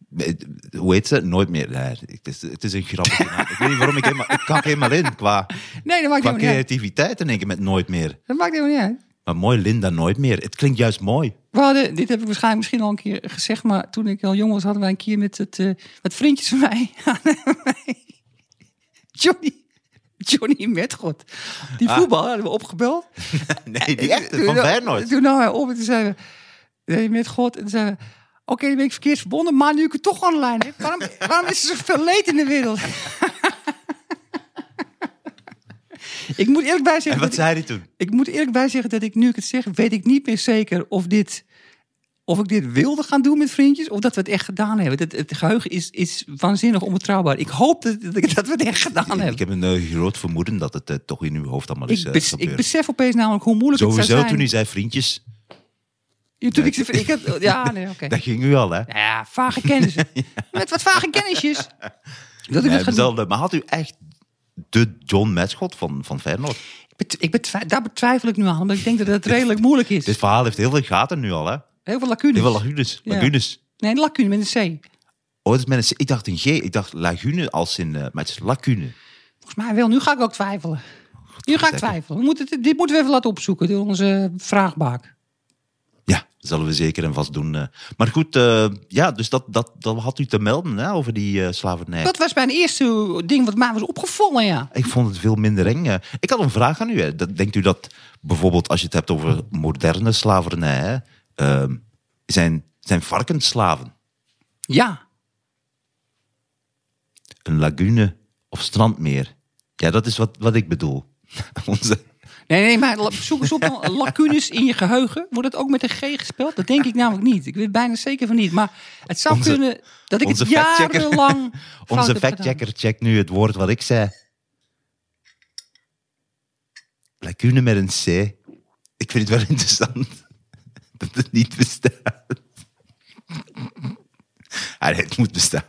met- hoe heet ze? Nooit meer. Nee, het, is, het is een naam. Ik weet niet waarom ik helemaal... Ik kan helemaal in qua, Nee, dat maakt qua creativiteit in één keer met nooit meer. Dat maakt helemaal niet uit. Maar mooi Linda nooit meer. Het klinkt juist mooi. We hadden, dit heb ik waarschijnlijk misschien al een keer gezegd, maar toen ik al jong was, hadden wij een keer met, het, met vriendjes van mij, Johnny, Johnny Metgod, die voetbal hadden we opgebeld. Nee, die echte, van Feyenoord. Toen nam hij op en toen zeiden we, Metgod, en toen zeiden we, oké, dan ben ik verkeerd verbonden, maar nu ik het toch online heb, waarom, waarom is er zoveel leed in de wereld? ik moet eerlijk bij En zeggen, wat dat ik- zei hij toen? ik moet eerlijk bij zeggen dat ik, nu ik het zeg, weet ik niet meer zeker of dit... Of ik dit wilde gaan doen met vriendjes, of dat we het echt gedaan hebben. Het, het geheugen is, is waanzinnig onbetrouwbaar. Ik hoop dat, dat, ik- we het echt gedaan Ik hebben. heb een eh, groot vermoeden dat het eh, toch in uw hoofd allemaal is Ik, eh, bes- ik gebeurd. besef opeens namelijk hoe moeilijk het Sowieso zou zijn. toen hij zei vriendjes, Ja, toen ik, ik ja, nee, oké. dat ging u al, hè? Ja, vage kennis. Met wat vage kennisjes. Dat ik Nee, dat maar had u echt de John Metschot van, van Feyenoord? Ik bet- Ik betwij- daar betwijfel ik nu aan, omdat ik denk dat het redelijk moeilijk is. Dit verhaal heeft heel veel gaten nu al, hè? Heel veel lacunes. Heel veel lagunes. Ja. lagunes. Nee, een lacune met een C. Oh, het is met een C. Ik dacht een G. Ik dacht lagune als in... eh maar het is lacune. Volgens mij wel. Nu ga ik ook twijfelen. Nu ga ik twijfelen. We moeten dit moeten we even laten opzoeken door onze vraagbaak. Ja, dat zullen we zeker en vast doen. eh. Maar goed, eh, ja, dus dat, dat, dat had u te melden hè, over die slavernij. Dat was mijn eerste ding wat mij was opgevallen, ja. Ik vond het veel minder eng. Ik had een vraag aan u. Hè. Denkt u dat bijvoorbeeld als je het hebt over moderne slavernij, hè, ehm, zijn, zijn varkens slaven? Ja. Een lagune of strandmeer? Ja, dat is wat, wat ik bedoel. Onze, Nee, nee, maar zoek eens op lacunes in je geheugen. Wordt het ook met een G gespeeld? Dat denk ik namelijk niet. Ik weet bijna zeker van niet. Maar het zou Onze- kunnen dat ik het jarenlang onze factchecker checkt nu het woord wat ik zei. Lacune met een C. Ik vind het wel interessant dat het niet bestaat. Ah, nee, het moet bestaan.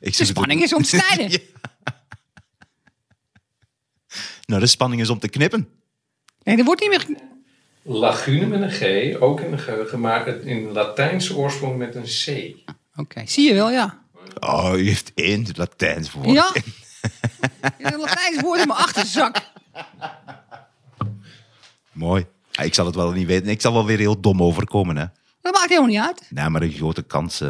Ik De spanning is omstreden. Ja. Nou, de spanning is om te knippen. Nee, dat wordt niet meer... Lagune met een G, ook in de geheugen, maar het in Latijnse oorsprong met een C. Oké, zie je wel, ja. Oh, u heeft één Latijns woord. Ja. Een Latijns woord in mijn achterzak. Mooi. Ja, ik zal het wel niet weten. Ik zal wel weer heel dom overkomen, hè. Dat maakt helemaal niet uit. Nee, maar een grote kans.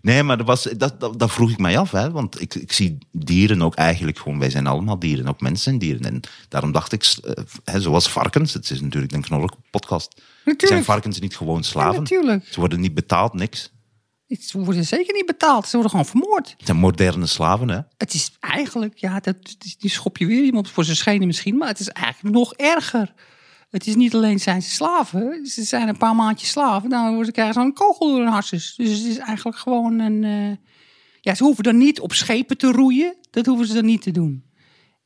Nee, maar dat, was, dat, dat, dat vroeg ik mij af, hè. Want ik, ik zie dieren ook eigenlijk gewoon... Wij zijn allemaal dieren, ook mensen zijn dieren. En daarom dacht ik, eh, hè, zoals varkens... Het is natuurlijk een knorrelijke podcast. Natuurlijk. Zijn varkens niet gewoon Ja, slaven? natuurlijk. Ze worden niet betaald, niks. Ze worden zeker niet betaald. Ze worden gewoon vermoord. Het zijn moderne slaven, hè. Het is eigenlijk, ja, dat, die schop je weer iemand voor zijn schenen misschien, maar het is eigenlijk nog erger. Het is niet alleen zijn ze slaven, ze zijn een paar maandjes slaven, dan krijgen ze een kogel door hun hartjes. Dus het is eigenlijk gewoon een, eh, ja, ze hoeven dan niet op schepen te roeien, dat hoeven ze dan niet te doen.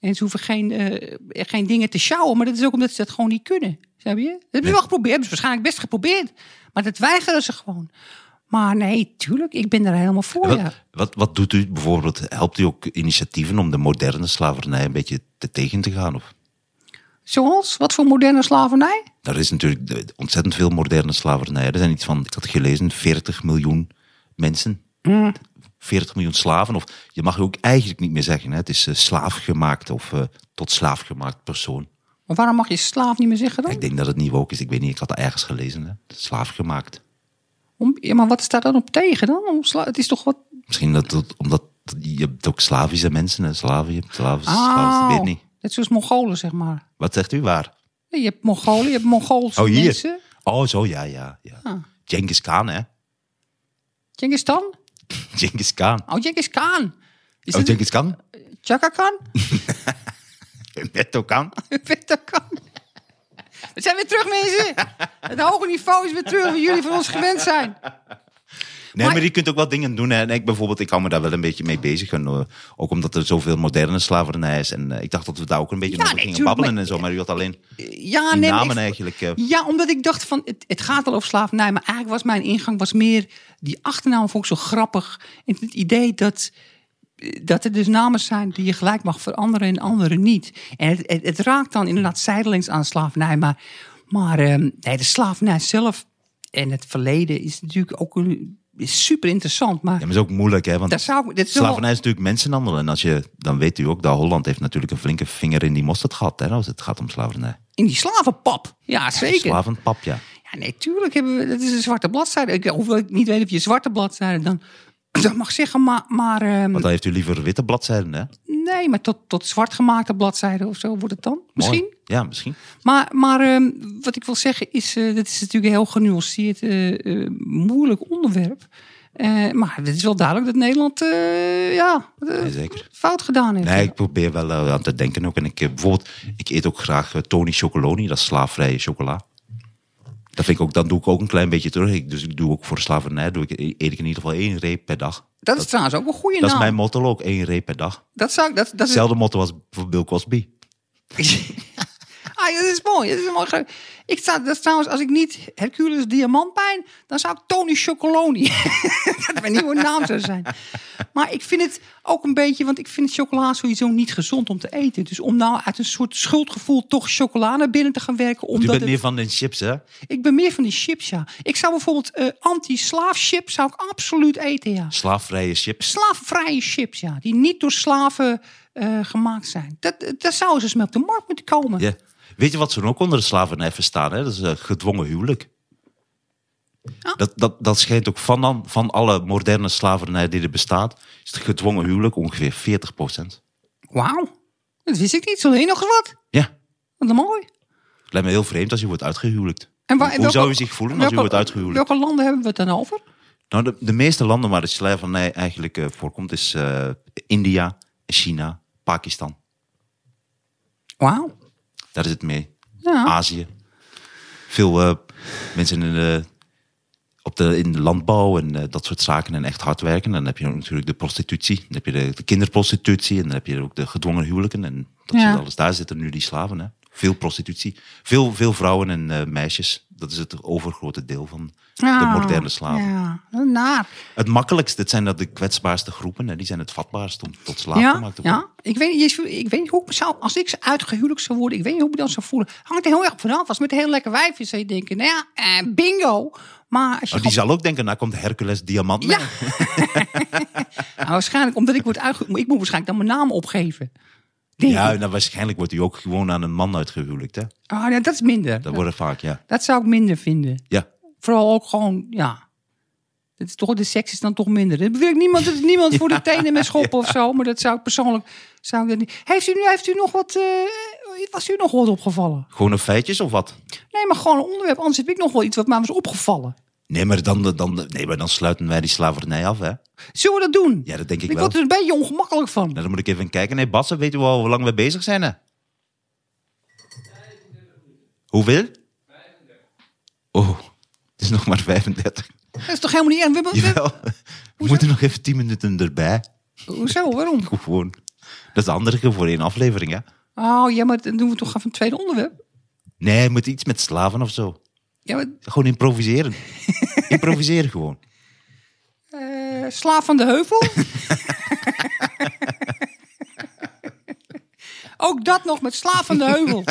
En ze hoeven geen, eh, geen dingen te sjouwen, maar dat is ook omdat ze dat gewoon niet kunnen. Snap je? Dat hebben ze wel geprobeerd, hebben ze waarschijnlijk best geprobeerd, maar dat weigeren ze gewoon. Maar nee, tuurlijk, ik ben er helemaal voor, ja. Wat, wat, wat doet u bijvoorbeeld? Helpt u ook initiatieven om de moderne slavernij een beetje te tegen te gaan? Of? Zoals? Wat voor moderne slavernij? Er is natuurlijk ontzettend veel moderne slavernij. Er zijn iets van, ik had gelezen, 40 miljoen mensen. 40 miljoen slaven. Of je mag ook eigenlijk niet meer zeggen. Hè. Het is eh, slaafgemaakt of eh, tot slaafgemaakt persoon. Maar waarom mag je slaaf niet meer zeggen dan? Ik denk dat het niet woke is. Ik weet niet, ik had dat ergens gelezen. Hè. Slaafgemaakt. Om, ja, maar wat staat daar dan op tegen dan? Om sla- het is toch wat... Misschien dat, omdat je hebt ook Slavische mensen. Hè. Slaven, je hebt slaven, slaven, ik weet niet. Net zoals Mongolen, zeg maar. Wat zegt u waar? Je hebt Mongolen, je hebt Mongoolse Oh, hier. mensen. Oh, zo, ja, ja. ja. Ah. Genghis Khan, hè? Genghis Khan? Genghis Khan. Oh, Genghis Khan. Is Oh, Genghis Khan? Chaka Khan? Netto Khan. Peter Khan? We zijn weer terug, mensen. Het hoge niveau is weer terug, wat jullie van ons gewend zijn. Nee, Maar- maar, je kunt ook wat dingen doen. Hè. En ik bijvoorbeeld, ik hou me daar wel een beetje mee bezig. En, eh, ook omdat er zoveel moderne slavernij is. En eh, ik dacht dat we daar ook een beetje Ja, over nee, gingen tuurlijk, babbelen maar- en zo. Maar u had alleen Ja, die nee, maar namen ik- eigenlijk. eh, Ja, omdat ik dacht van, het, het gaat wel over slavernij, maar eigenlijk was mijn ingang was meer, die achternaam vond ik zo grappig. En het idee dat, dat er dus namen zijn die je gelijk mag veranderen en andere niet. En het, het, het raakt dan inderdaad zijdelings aan slavernij, maar, maar ehm, nee, de slavernij zelf en het verleden is natuurlijk ook een, is super interessant. Maar ja, maar is ook moeilijk, hè? Want zou dit is wel- slavernij is natuurlijk mensenhandel. En als je, dan weet u ook dat Holland heeft natuurlijk een flinke vinger in die mosterd gehad. Hè, als het gaat om slavernij. in die slavenpap. Ja, zeker. Slavenpap, ja. Ja, nee, tuurlijk hebben we. Dat is een zwarte bladzijde. Ik, hoewel ik niet weet of je zwarte bladzijde dan, dan mag zeggen, maar. maar Want dan heeft u liever witte bladzijden, hè? Nee, maar tot, tot zwart gemaakte bladzijden of zo wordt het dan. Misschien. Mooi. Ja, misschien. Maar, maar ehm, wat ik wil zeggen is, eh dat is natuurlijk een heel genuanceerd, eh, eh, moeilijk onderwerp. Maar het is wel duidelijk dat Nederland ja, Nee, zeker. fout gedaan heeft. Nee, ik probeer wel aan te denken ook. En ik, bijvoorbeeld, ik eet ook graag Tony Chocoloni, dat is slaafvrije chocola. Dat vind ik ook, dan doe ik ook een klein beetje terug. Ik, dus ik doe ook voor slavernij, doe ik, eet ik in ieder geval één reep per dag. dat is trouwens ook een goede Dat naam. is mijn motto ook, één reep per dag. Dat zou ik. Dat, dat is, Hetzelfde motto als voor Bill Cosby. Ah, ja, dat is mooi. Dat is mooi ik sta, dat is trouwens, als ik niet Hercules Diamantpijn, dan zou ik Tony Chocoloni. dat mijn nieuwe naam zou zijn. Maar ik vind het ook een beetje, want ik vind chocola sowieso niet gezond om te eten. Dus om nou uit een soort schuldgevoel toch chocola naar binnen te gaan werken. Omdat bent het- meer van de chips, hè? Ik ben meer van die chips, ja. Ik zou bijvoorbeeld eh, anti-slaaf chips zou ik absoluut eten, ja. Slaafvrije chips. Slaafvrije chips, ja. Die niet door slaven eh, gemaakt zijn. Dat, dat zou eens mee op de markt moeten komen. Ja. Weet je wat ze ook onder de slavernij verstaan? Hè? Dat is eh, gedwongen huwelijk. Ah. Dat, dat, dat schijnt ook van, dan, van alle moderne slavernij die er bestaat, is het gedwongen huwelijk ongeveer 40% Wauw, dat wist ik niet. Zo heen nog wat. Ja, Wat mooi. het lijkt me heel vreemd als je wordt uitgehuwelijkt. En waar- Hoe welke- zou je zich voelen als je wordt uitgehuwelijkt? Welke landen hebben we het dan over? Nou, de, de meeste landen waar de slavernij eigenlijk eh, voorkomt, is eh, India, China, Pakistan. Wauw. Daar is het mee. Ja. Azië. Veel eh, mensen in de, op de, in de landbouw en eh, dat soort zaken en echt hard werken. Dan heb je natuurlijk de prostitutie. Dan heb je de, de kinderprostitutie en dan heb je ook de gedwongen huwelijken. En dat Ja. alles. Daar zitten nu die slaven. Hè. Veel prostitutie. Veel, veel vrouwen en eh, meisjes. Dat is het overgrote deel van de moderne slaven. Ja, naar. Het makkelijkst, dit zijn dat de kwetsbaarste groepen. Hè. Die zijn het vatbaarst om tot slaaf Ja, gemaakt te worden. ja. Ik weet, ik weet niet hoe ik zou, als ik uitgehuwelijkd zou worden, ik weet niet hoe ik dan zou voelen. Hangt er heel erg vanaf. Als met een heel lekker wijfje zou je denken, nou ja, eh, bingo. Maar als je Oh, die zal ook denken, nou komt Hercules Diamant Ja. Nou, waarschijnlijk omdat ik word uitgehuwelijkd, ik moet waarschijnlijk dan mijn naam opgeven. Ja, ik. nou, waarschijnlijk wordt u ook gewoon aan een man uitgehuwelijkt, hè? Ah, ja, dat is minder. Dat wordt er vaak, ja. Dat zou ik minder vinden. Ja. Vooral ook gewoon, ja. Het is toch, de seks is dan toch minder. Dat wil ik niemand, dat is niemand voor de tenen met schoppen of zo. Maar dat zou ik persoonlijk. Zou ik dat niet. Heeft u, nu, heeft u nog wat. eh, was u nog wat opgevallen? Gewoon een feitjes of wat? Nee, maar gewoon een onderwerp. Anders heb ik nog wel iets wat mij was opgevallen. Nee, maar dan, dan, nee, maar dan sluiten wij die slavernij af, hè? Zullen we dat doen? Ja, dat denk ik ik wel. word er een beetje ongemakkelijk van. Nou, dan moet ik even kijken. Nee, Bassen, weet u al hoe lang we bezig zijn, hè? Hoeveel? Oh, het is nog maar 35. Dat is toch helemaal niet erg? We, we, Jawel. We moeten nog even 10 minuten erbij. hoezo? Waarom? Gewoon. Dat is de andere voor één aflevering, hè? Oh ja, maar dan doen we toch even een tweede onderwerp. Nee, moet iets met slaven of zo. Ja, maar, Gewoon improviseren. improviseren gewoon. eh, slaaf van de heuvel. Ook dat nog met slaaf van de heuvel.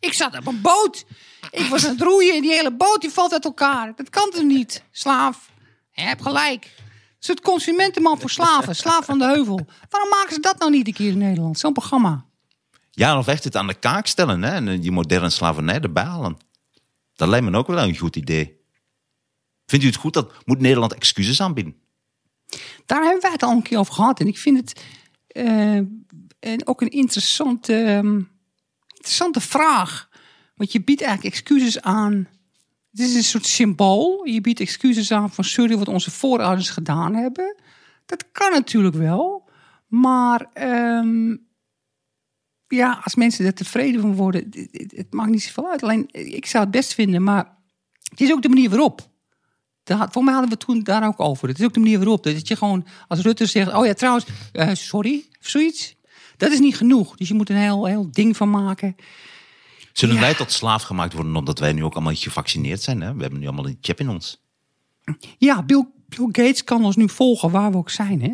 Ik zat op een boot. Ik was aan het roeien en die hele boot die valt uit elkaar. Dat kan toch niet, slaaf? Je hebt gelijk. Het is het consumentenman voor slaven. Slaaf van de heuvel. Waarom maken ze dat nou niet een keer in Nederland? Zo'n programma. Ja, of echt het aan de kaak stellen, hè? En die moderne slavernij erbij halen. Dat lijkt me ook wel een goed idee. Vindt u het goed dat moet Nederland excuses aanbieden? Daar hebben wij het al een keer over gehad. En ik vind het eh, en ook een interessante, ehm, interessante vraag. Want je biedt eigenlijk excuses aan. Het is een soort symbool. Je biedt excuses aan van sorry wat onze voorouders gedaan hebben. Dat kan natuurlijk wel. Maar ehm, ja, als mensen er tevreden van worden, het, het, het maakt niet zoveel uit. Alleen, ik zou het best vinden, maar het is ook de manier waarop. Daar, voor mij hadden we het toen daar ook over. Het is ook de manier waarop. Dat je gewoon als Rutte zegt: Oh ja, trouwens, eh, sorry, of zoiets. Dat is niet genoeg. Dus je moet een heel, heel ding van maken. Zullen Ja. wij tot slaaf gemaakt worden omdat wij nu ook allemaal gevaccineerd zijn? Hè? We hebben nu allemaal een chip in ons. Ja, Bill, Bill Gates kan ons nu volgen waar we ook zijn. Hè?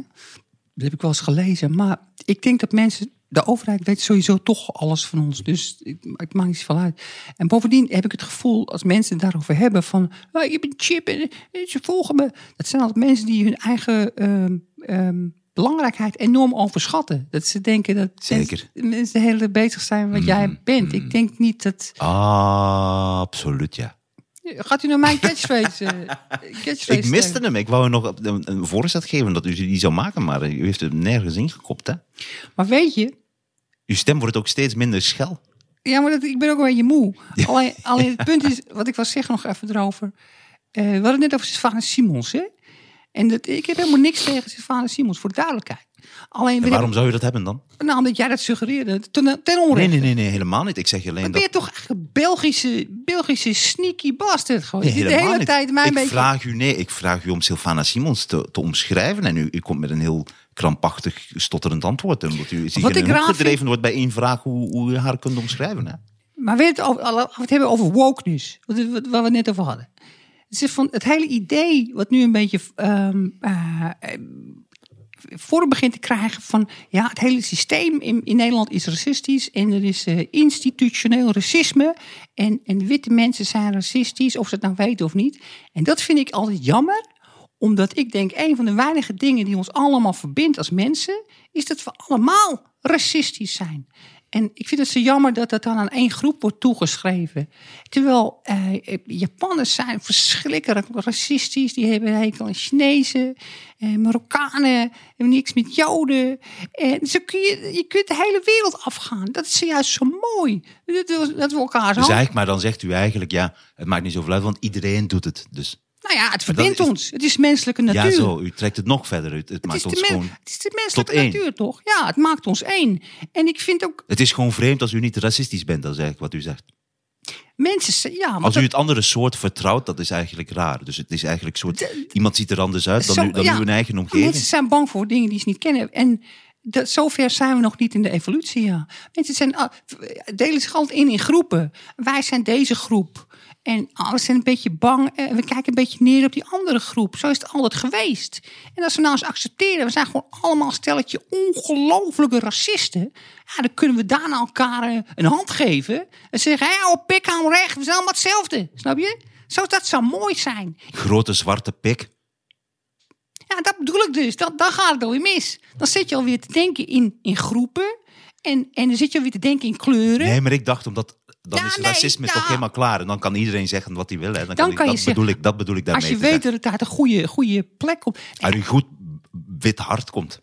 Dat heb ik wel eens gelezen. Maar ik denk dat mensen. De overheid weet sowieso toch alles van ons. Dus het, het maakt niet zoveel uit. En bovendien heb ik het gevoel, als mensen het daarover hebben: van. "Ah, je een chip en ze volgen me. Dat zijn altijd mensen die hun eigen ehm, ehm, belangrijkheid enorm overschatten. Dat ze denken dat Zeker. mensen, mensen tijd bezig zijn wat jij bent. Ik denk niet dat. Ah, absoluut, ja. Gaat u naar mijn catchphrase? eh, catchphrase Ik miste hem. Ik wou nog een, voorzet geven dat u die zou maken, maar u heeft het nergens ingekopt. Hè? Maar weet je, Uw stem wordt ook steeds minder schel. Ja, maar dat, ik ben ook een beetje moe. Alleen, alleen het punt is, wat ik wil zeggen nog even erover. Eh, we hadden het net over Sylvana Simons, hè? En dat, ik heb helemaal niks tegen Sylvana Simons, voor de duidelijkheid. Alleen, En waarom zou je dat hebben dan? nou, omdat jij dat suggereerde, ten, ten Nee, onrechte. nee, nee, nee helemaal niet. Ik zeg je alleen dat... ben je toch eigenlijk een Belgische, Belgische sneaky bastard gewoon. Nee, Die de helemaal hele niet. tijd mij ik beetje... vraag u, nee, ik vraag u om Sylvana Simons te, te omschrijven en u, u komt met een heel krampachtig, stotterend antwoord. Omdat u zich gedreven wordt bij één vraag hoe, hoe u haar kunt omschrijven. Hè? Maar we het, over, alle- we het hebben over wokeness, wat, we net over hadden. Het, is van het hele idee wat nu een beetje ehm, eh, eh, vorm begint te krijgen van... ja, het hele systeem in, in Nederland is racistisch... en er is eh, institutioneel racisme... En, en witte mensen zijn racistisch, of ze het nou weten of niet. En dat vind ik altijd jammer, omdat ik denk... een van de weinige dingen die ons allemaal verbindt als mensen... is dat we allemaal racistisch zijn. En ik vind het zo jammer dat dat dan aan één groep wordt toegeschreven. Terwijl eh, Japanners zijn verschrikkelijk racistisch. Die hebben hekel aan Chinezen. Eh, Marokkanen hebben niks met Joden. En zo kun je, je kunt de hele wereld afgaan. Dat is juist zo mooi. Dat, we- elkaar Dus hand... eigenlijk, maar dan zegt u eigenlijk, ja, het maakt niet zoveel uit, want iedereen doet het. Dus Nou ja, het verbindt ons. Het is menselijke natuur. ja, zo, u trekt het nog verder uit. Het Het maakt ons men- gewoon... het is de menselijke één. natuur, toch? Ja, het maakt ons één. En ik vind ook Het is gewoon vreemd als u niet racistisch bent, dat is eigenlijk wat u zegt. mensen... Ja, maar Als u het andere soort vertrouwt, dat is eigenlijk raar. Dus het is eigenlijk een soort, iemand ziet er anders uit dan, Zo- u, dan ja. uw eigen omgeving. Mensen zijn bang voor dingen die ze niet kennen. En dat, zover zijn we nog niet in de evolutie. Ja. Mensen zijn, delen zich altijd in in groepen. Wij zijn deze groep. En ah, we zijn een beetje bang. En we kijken een beetje neer op die andere groep. Zo is het altijd geweest. En als we nou eens accepteren. We zijn gewoon allemaal een stelletje ongelofelijke racisten. Ja, dan kunnen we daarna elkaar eh, een hand geven. En zeggen, hé, op pik aan recht. We zijn allemaal hetzelfde. Snap je? Zo, dat zou mooi zijn. Grote zwarte pik. Ja, dat bedoel ik dus. Dan, dan gaat het alweer mis. Dan zit je alweer te denken in, in groepen. En, en dan zit je alweer te denken in kleuren. Nee, maar ik dacht omdat dan Ja, is nee, racisme ja. toch helemaal klaar en dan kan iedereen zeggen wat hij wil. Hè. Dan, Dan ik- kan je dat, zeggen- bedoel ik, dat bedoel ik daarmee Als je weet dat het uit een goede, goede plek komt. Uit een goed wit hart komt.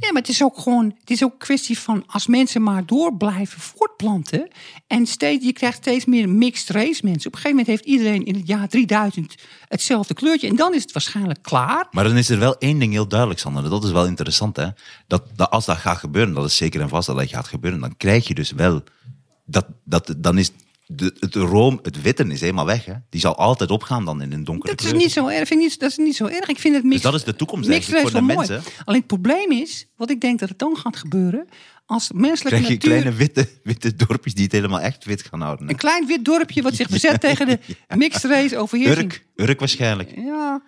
Nee, maar het is ook gewoon, het is ook een kwestie van als mensen maar door blijven voortplanten. En steeds, je krijgt steeds meer mixed race mensen. Op een gegeven moment heeft iedereen in het jaar 3000 hetzelfde kleurtje. En dan is het waarschijnlijk klaar. Maar dan is er wel één ding heel duidelijk, Sander. Dat is wel interessant, hè. Dat, dat als dat gaat gebeuren, dat is zeker en vast dat dat gaat gebeuren, dan krijg je dus wel... Dat, dat, dan is de, het room, het witte is helemaal weg, hè. Die zal altijd opgaan dan in een donkere Dat is kleur. niet zo erg. Vind ik niet, dat is niet zo erg. Ik vind het mixed, Dus dat is de toekomst eigenlijk voor de mooi. mensen. Alleen het probleem is, wat ik denk dat het dan gaat gebeuren, als menselijke krijg je natuur... kleine witte, witte dorpjes die het helemaal echt wit gaan houden. hè. Een klein wit dorpje wat zich verzet tegen de mixed race overheersing. Urk, Urk waarschijnlijk. Ja.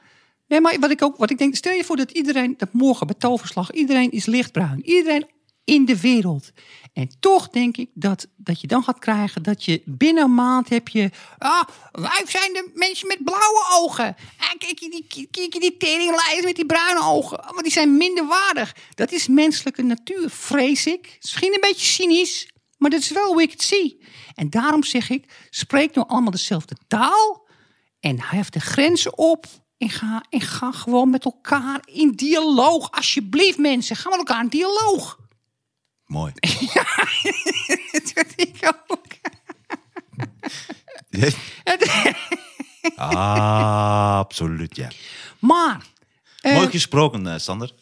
Nee, maar wat ik ook, wat ik denk, stel je voor dat iedereen, dat morgen bij toverslag, iedereen is lichtbruin. Iedereen in de wereld. En toch denk ik dat, dat je dan gaat krijgen dat je binnen een maand heb je, ah, wij zijn de mensen met blauwe ogen. Ah, kijk je die, kijk je die teringlijst met die bruine ogen, want die zijn minder waardig. Dat is menselijke natuur, vrees ik. Misschien een beetje cynisch, maar dat is wel hoe ik het zie. En daarom zeg ik, spreek nou allemaal dezelfde taal. En hef de grenzen op. En ga, en ga gewoon met elkaar in dialoog. Alsjeblieft, mensen. Ga met elkaar in dialoog. Mooi. Dat vind ik ook. ah, absoluut, ja. Maar, eh, Mooi gesproken, eh, Sander.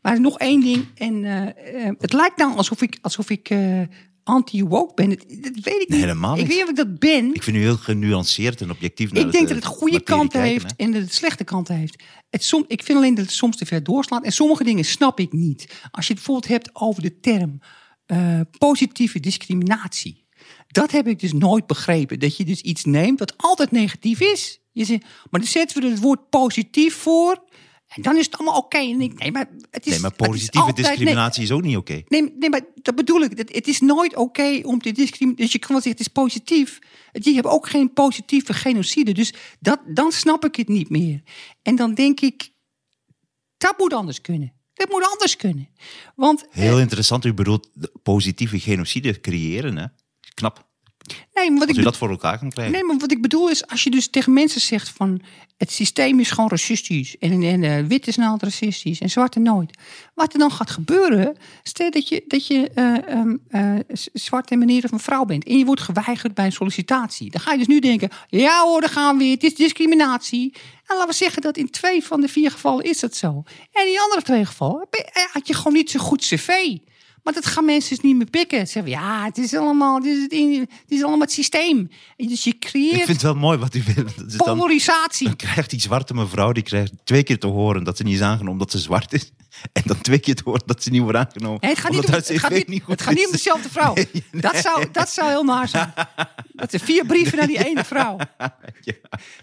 maar nog één ding. En eh, het lijkt nou alsof ik, alsof ik anti-woke ben. Dat, dat weet ik niet. helemaal Ik weet niet of ik dat ben. Ik vind u heel genuanceerd en objectief. naar Ik denk eh, dat het goede materie kanten kijken, heeft hè. en dat het slechte kanten heeft. Het som, ik vind alleen dat het soms te ver doorslaat. En sommige dingen snap ik niet. Als je het bijvoorbeeld hebt over de term eh, positieve discriminatie. Dat heb ik dus nooit begrepen. Dat je dus iets neemt wat altijd negatief is. Je zegt, maar dan zetten we het woord positief voor. En dan is het allemaal oké. Nee, maar het is, Nee, maar is positieve altijd discriminatie is ook niet oké. Nee, nee, maar dat bedoel ik. Het, het is nooit oké om te discrimineren. Dus je kan wel zeggen, het is positief. Je hebt ook geen positieve genocide. Dus dat, dan snap ik het niet meer. En dan denk ik, dat moet anders kunnen. Dat moet anders kunnen. Want Heel interessant, u bedoelt positieve genocide creëren, hè? Knap. Nee, maar wat Als ik u dat voor elkaar kan krijgen. Nee, maar wat ik bedoel is, als je dus tegen mensen zegt van het systeem is gewoon racistisch en, en eh, wit is nou altijd racistisch en zwarte nooit. Wat er dan gaat gebeuren, stel dat je, dat je eh, z- zwarte meneer of een vrouw bent en je wordt geweigerd bij een sollicitatie. Dan ga je dus nu denken, ja hoor, daar gaan we weer, het is discriminatie. En laten we zeggen dat in twee van de vier gevallen is dat zo. En in die andere twee gevallen je- eh, had je gewoon niet zo goed cv. Maar dat gaan mensen dus niet meer pikken. Ze zeggen, ja, het is allemaal, het is, het, is allemaal het systeem. En Dus je creëert Ik vind het wel mooi wat u wil. Dan, polarisatie. dan krijgt die zwarte mevrouw die krijgt twee keer te horen dat ze niet is aangenomen omdat ze zwart is. En dan twee keer te horen dat ze niet wordt aangenomen. Nee, het gaat, niet, om, haar het, gaat CV niet, goed het gaat niet is. om dezelfde vrouw. Dat, zou, dat zou heel naar zijn. Dat zijn vier brieven naar die ene vrouw.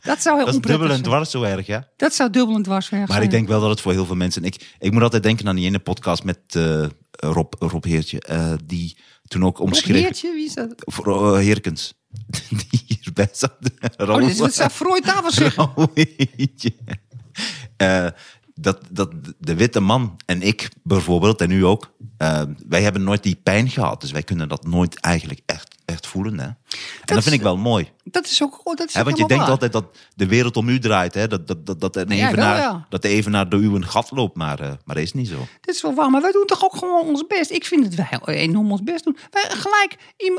Dat zou heel Dat is dubbel en dwars zo erg, ja. Dat zou dubbel en dwars zijn. Maar ik denk wel dat het voor heel veel mensen... Ik, ik moet altijd denken aan die ene podcast met eh, Rob, Rob Heertje. eh, die toen ook omschreef... Heertje, wie is dat? Voor, eh, Heerkens. Die hierbij zat. Oh, dit is zou Freud. Eh, dat, dat de witte man en ik bijvoorbeeld, en u ook, wij hebben nooit die pijn gehad. Dus wij kunnen dat nooit eigenlijk echt, echt voelen. Hè? En dat, vind ik wel mooi. Dat is ook, oh, dat is want je denkt waar. altijd dat de wereld om u draait. Hè? Dat, dat, dat, dat, een Ja, evenaar, wel, ja. dat de evenaar door u een gat loopt. Maar, eh, maar dat is niet zo. Dat is wel waar, maar wij doen toch ook gewoon ons best. Ik vind dat wij enorm ons best doen. Wij gelijk,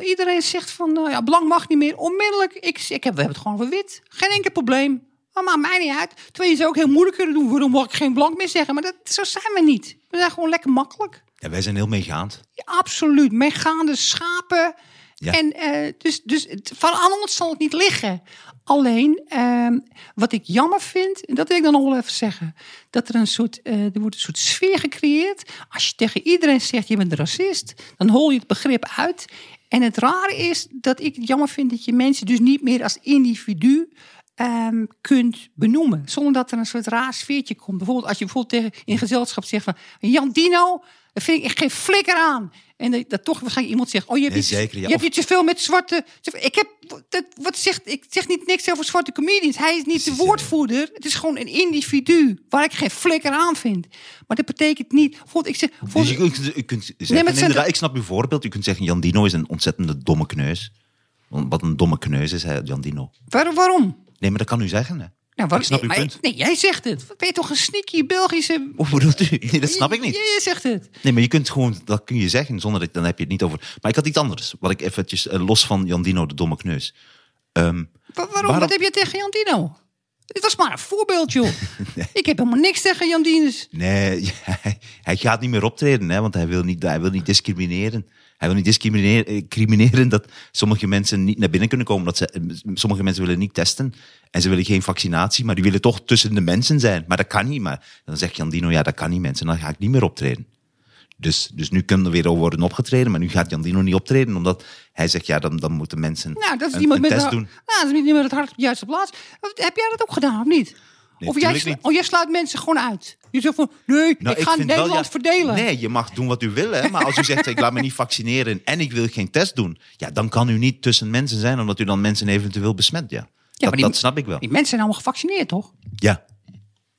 iedereen zegt van, nou ja, blank mag niet meer. Onmiddellijk, ik, ik heb, we hebben het gewoon voor wit. Geen enkel probleem. Maar maakt mij niet uit. Terwijl je ze ook heel moeilijk kunnen doen. Waarom mag ik geen blank meer zeggen? Maar dat, zo zijn we niet. We zijn gewoon lekker makkelijk. Ja, wij zijn heel meegaand. Ja, absoluut. Meegaande schapen. Ja. En eh, dus, dus van aan ons zal het niet liggen. Alleen, ehm, wat ik jammer vind, en dat wil ik dan nog wel even zeggen, dat er een soort, eh, er wordt een soort sfeer gecreëerd. Als je tegen iedereen zegt je bent racist, dan hol je het begrip uit. En het rare is dat ik het jammer vind dat je mensen dus niet meer als individu ehm, kunt benoemen. Zonder dat er een soort raar sfeertje komt. Bijvoorbeeld als je bijvoorbeeld tegen, in gezelschap zegt van... Jan Dino, dat vind ik echt geen flikker aan. En dat, dat toch waarschijnlijk iemand zegt... Oh, je hebt, Nee, iets, zeker, ja. je hebt iets te veel met zwarte... Ik heb... Dat, wat zegt, ik zeg niet niks over zwarte comedians. Hij is niet de woordvoerder. Het is gewoon een individu waar ik geen flikker aan vind. Maar dat betekent niet... Bijvoorbeeld, ik zeg, Dus je, kunt- je kunt zeggen, inderdaad, ik snap uw voorbeeld. Je kunt zeggen, Jan Dino is een ontzettende domme kneus. Wat een domme kneus is, hij, Jan Dino. waar- waarom? Nee, maar dat kan u zeggen. Hè. Nou, waar- Ik snap uw maar- punt. Nee, jij zegt het. Wat ben je toch een sneaky Belgische... Hoe bedoelt u? Nee, dat snap ik niet. Jij zegt het. Nee, maar je kunt gewoon, dat kun je zeggen, zonder dat, dan heb je het niet over. Maar ik had iets anders, wat ik eventjes, eh, los van Jan Dino, de domme kneus. Ehm, Wa- waarom? Waarom- Wat heb je tegen Jan Dino? Dit was maar een voorbeeld, joh. Ik heb helemaal niks tegen Jan Dinus. nee, hij, hij gaat niet meer optreden, hè, want hij wil niet, hij wil niet discrimineren. Hij wil niet discrimineren eh, dat sommige mensen niet naar binnen kunnen komen. Dat ze, eh, sommige mensen willen niet testen en ze willen geen vaccinatie, maar die willen toch tussen de mensen zijn. Maar dat kan niet. Maar dan zegt Jan Dino, ja, dat kan niet mensen. Dan ga ik niet meer optreden. Dus, dus nu kunnen er weer worden opgetreden, maar nu gaat Jan Dino niet optreden, omdat hij zegt, ja, dan, dan moeten mensen Nou, dat is een, iemand een met test doen. Nou, dat is iemand met het hart op de juiste plaats. Heb jij dat ook gedaan, of niet? Nee, of, jij, niet. oh, jij sluit mensen gewoon uit. Je zegt van, nee, Nou, ik ga wel, Nederland ja, verdelen. Nee, je mag doen wat u wil, hè, maar als u zegt, ik laat me niet vaccineren en ik wil geen test doen, ja, dan kan u niet tussen mensen zijn, omdat u dan mensen eventueel besmet, ja. dat, maar die- dat snap ik wel. Die mensen zijn allemaal gevaccineerd, toch? Ja,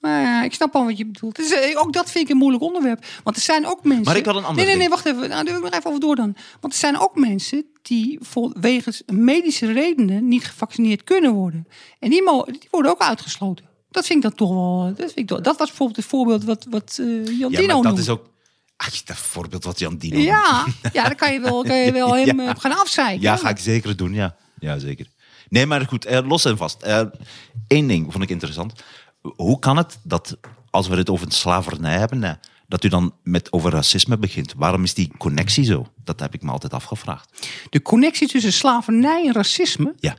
Maar ja, ik snap al wat je bedoelt. Eh, ook dat vind ik een moeilijk onderwerp. Want er zijn ook mensen... Maar ik had een ander Nee, nee, nee, wacht even. Nou, wil ik nog even over door dan. Want er zijn ook mensen die voor, wegens medische redenen niet gevaccineerd kunnen worden. En die, die worden ook uitgesloten. Dat vind ik dan toch wel... Dat, vind ik toch, dat was bijvoorbeeld het voorbeeld wat, wat eh, Jan ja Dino dat is ook... Ach, dat voorbeeld wat Jan Dino noemt. Ja, ja, dan kan je wel, kan je wel hem Ja. eh, gaan afzeiken. Ja, ga ik zeker doen, ja. Ja, zeker. Nee, maar goed, eh, los en vast. Eén ding vond ik interessant. Hoe kan het dat, als we het over slavernij hebben, dat u dan met over racisme begint? Waarom is die connectie zo? Dat heb ik me altijd afgevraagd. De connectie tussen slavernij en racisme... Ja.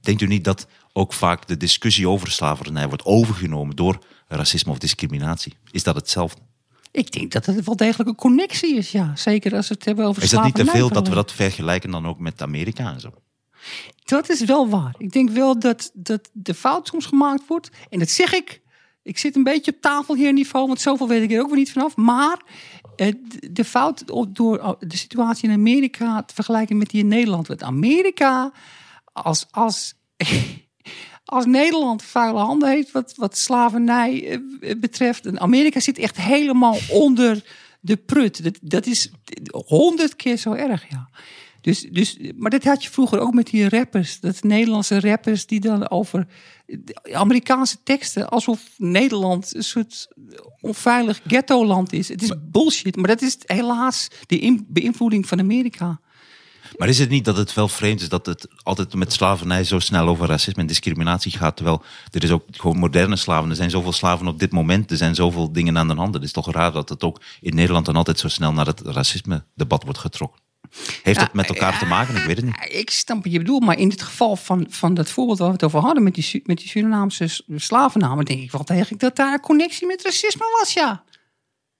Denkt u niet dat ook vaak de discussie over slavernij wordt overgenomen door racisme of discriminatie? Is dat hetzelfde? Ik denk dat het wel degelijk een connectie is, ja. Zeker als we het hebben over Is dat niet te slavernij. veel dat we dat vergelijken dan ook met Amerika en zo? Dat is wel waar. Ik denk wel dat, dat de fout soms gemaakt wordt. En dat zeg ik. Ik zit een beetje op tafelheerniveau, want zoveel weet ik er ook weer niet vanaf. Maar eh, de- fout door oh, de situatie in Amerika te vergelijken met die in Nederland. Want Amerika, als, als, als Nederland vuile handen heeft wat, wat slavernij eh, betreft. En Amerika zit echt helemaal onder de prut. Dat, dat is honderd keer zo erg, ja. Dus, dus, maar dat had je vroeger ook met die rappers. Dat Nederlandse rappers die dan over Amerikaanse teksten... alsof Nederland een soort onveilig ghetto-land is. Het is bullshit, maar dat is helaas de in- beïnvloeding van Amerika. Maar is het niet dat het wel vreemd is dat het altijd met slavernij zo snel over racisme en discriminatie gaat? Terwijl er is ook gewoon moderne slaven. Er zijn zoveel slaven op dit moment. Er zijn zoveel dingen aan de hand. Het is toch raar dat het ook in Nederland dan altijd zo snel naar het racisme-debat wordt getrokken. Heeft dat met elkaar te maken? Ik weet het niet. Ik snap wat je bedoelt, maar in het geval van, van dat voorbeeld waar we het over hadden... met die, met die Surinaamse slavennamen... denk ik wel degelijk dat daar een connectie met racisme was, ja.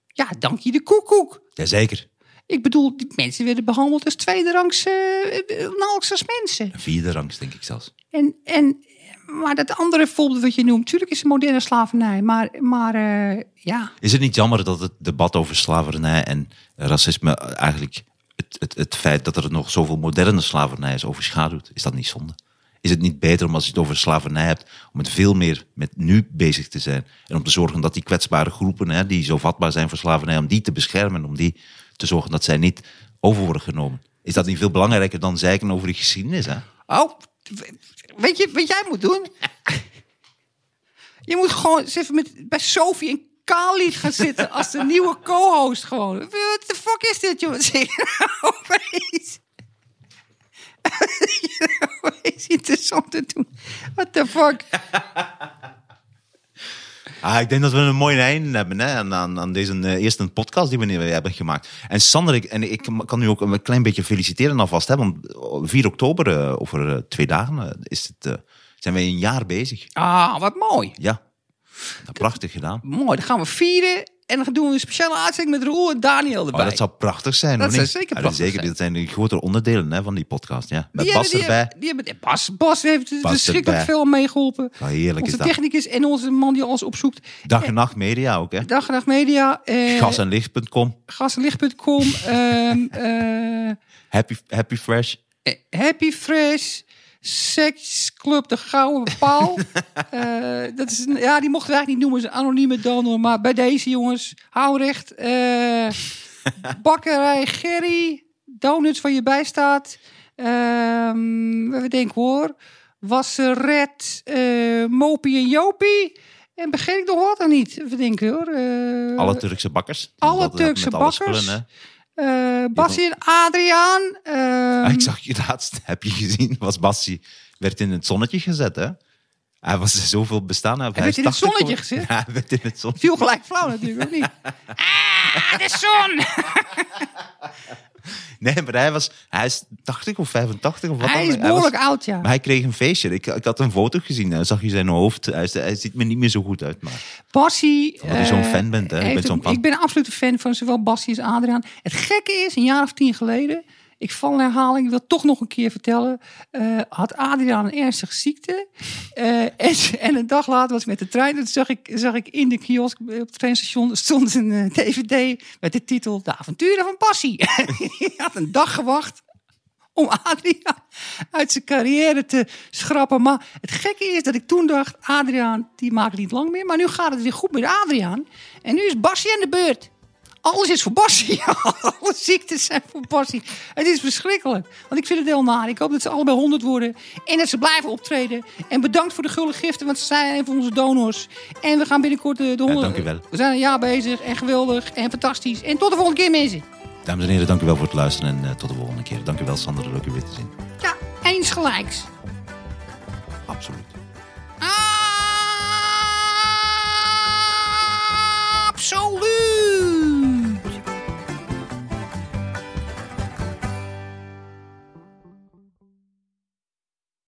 Ja, dank je de koekoek. Jazeker. Ik bedoel, die mensen werden behandeld als tweederangs, eh, eh, nauwelijks als mensen. Een vierde rangs, denk ik zelfs. En, en, maar dat andere voorbeeld wat je noemt, natuurlijk is het moderne slavernij. Maar, maar eh, ja, Is het niet jammer dat het debat over slavernij en racisme eigenlijk het, het, het feit dat er nog zoveel moderne slavernij is overschaduwt? Is dat niet zonde? Is het niet beter om als je het over slavernij hebt, om het veel meer met nu bezig te zijn? En om te zorgen dat die kwetsbare groepen, hè, die zo vatbaar zijn voor slavernij, om die te beschermen, om die te zorgen dat zij niet over worden genomen? Is dat niet veel belangrijker dan zeiken over de geschiedenis? Hè? Oh, weet je wat jij moet doen? Je moet gewoon eens even met, bij Sophie en Khalid gaan zitten als de nieuwe co-host gewoon. What the fuck is dit, joh? Wat zeg je nou opeens? Wat zeg je nou opeens interessant te doen? What the fuck? Ah, ik denk dat we een mooi einde hebben hè, aan, aan, deze eh, eerste podcast die we hebben gemaakt. En Sander, ik, en ik kan u ook een klein beetje feliciteren alvast. Hè, want 4 oktober, eh, over eh, twee dagen, is het, zijn wij een jaar bezig. Ah, wat mooi. Ja, prachtig gedaan. Mooi, dan gaan we vieren. En dan doen we een speciale uitzending met Roel en Daniel erbij. Oh, dat zou prachtig zijn. Dat zou zeker Ja, prachtig zeker. zijn. Dit zijn de grote onderdelen hè, van die podcast. Ja. Met Die Bas hebben- die erbij. hebben- Die hebben, Bas, Bas heeft Bas verschrikkelijk erbij. veel meegeholpen. Oh, heerlijk Onze is dat. technicus en onze man die alles opzoekt. Dag en nacht media ook. Hè. Dag en nacht media. Eh, Gas en licht.com. Gasenlicht.com. ehm, eh, Happy, happy Fresh. eh, Happy Fresh. Seksclub De Gouden Paal. Eh, dat is, ja, die mochten we eigenlijk niet noemen. Is een anonieme donor. Maar bij deze jongens, hou recht. Eh, bakkerij Gerry. Donuts van je bijstaat. Ehm we denken hoor. Wasseret. eh Mopie en Jopie. En begin ik nog wat dan niet? We denken hoor. Alle Turkse bakkers. alle Turkse alle bakkers. spullen, hè. eh Bassie en Adriaan. ehm, Ah, ik zag je laatst, heb je gezien, was Bassie, werd in het zonnetje gezet, hè? Hij was zoveel bestaan. Hij, werd is in het 80 zonnetje gezet? Ja, hij werd in het zonnetje. viel gelijk flauw natuurlijk, niet? ah, de zon! Nee, maar hij was, hij is 80 of 85 of wat Hij dan. is behoorlijk was- oud, ja. Maar hij kreeg een feestje. Ik, ik had een foto gezien. Dan zag je zijn hoofd. Hij, ziet me niet meer zo goed uit. Maar Bassie... Omdat je zo'n eh, fan bent, hè? Zo'n fan. Ik ben een absolute fan van zowel Bassie als Adriaan. Het gekke is, een jaar of tien geleden... Ik val in herhaling, ik wil toch nog een keer vertellen. eh, had Adriaan een ernstige ziekte. Eh, en, en een dag later was ik met de trein. En toen zag ik, zag ik in de kiosk op het treinstation stond een eh, DVD met de titel De avonturen van Bassie. Hij had een dag gewacht om Adriaan uit zijn carrière te schrappen. Maar het gekke is dat ik toen dacht, Adriaan, die maakt niet lang meer. Maar nu gaat het weer goed met Adriaan. En nu is Bassie aan de beurt alles is voor Bassie. Alle ziektes zijn voor Bassie. Het is verschrikkelijk. Want ik vind het heel naar. Ik hoop dat ze allebei 100 worden. En dat ze blijven optreden. En bedankt voor de gulle giften, want ze zijn een van onze donors. En we gaan binnenkort eh, de, honderd. Ja, dank u wel. We zijn een jaar bezig. En geweldig. En fantastisch. En tot de volgende keer, mensen. Dames en heren, dank u wel voor het luisteren. En eh, tot de volgende keer. Dank u wel, Sander. Leuk u weer te zien. Ja, eens gelijks. Absoluut. Absoluut.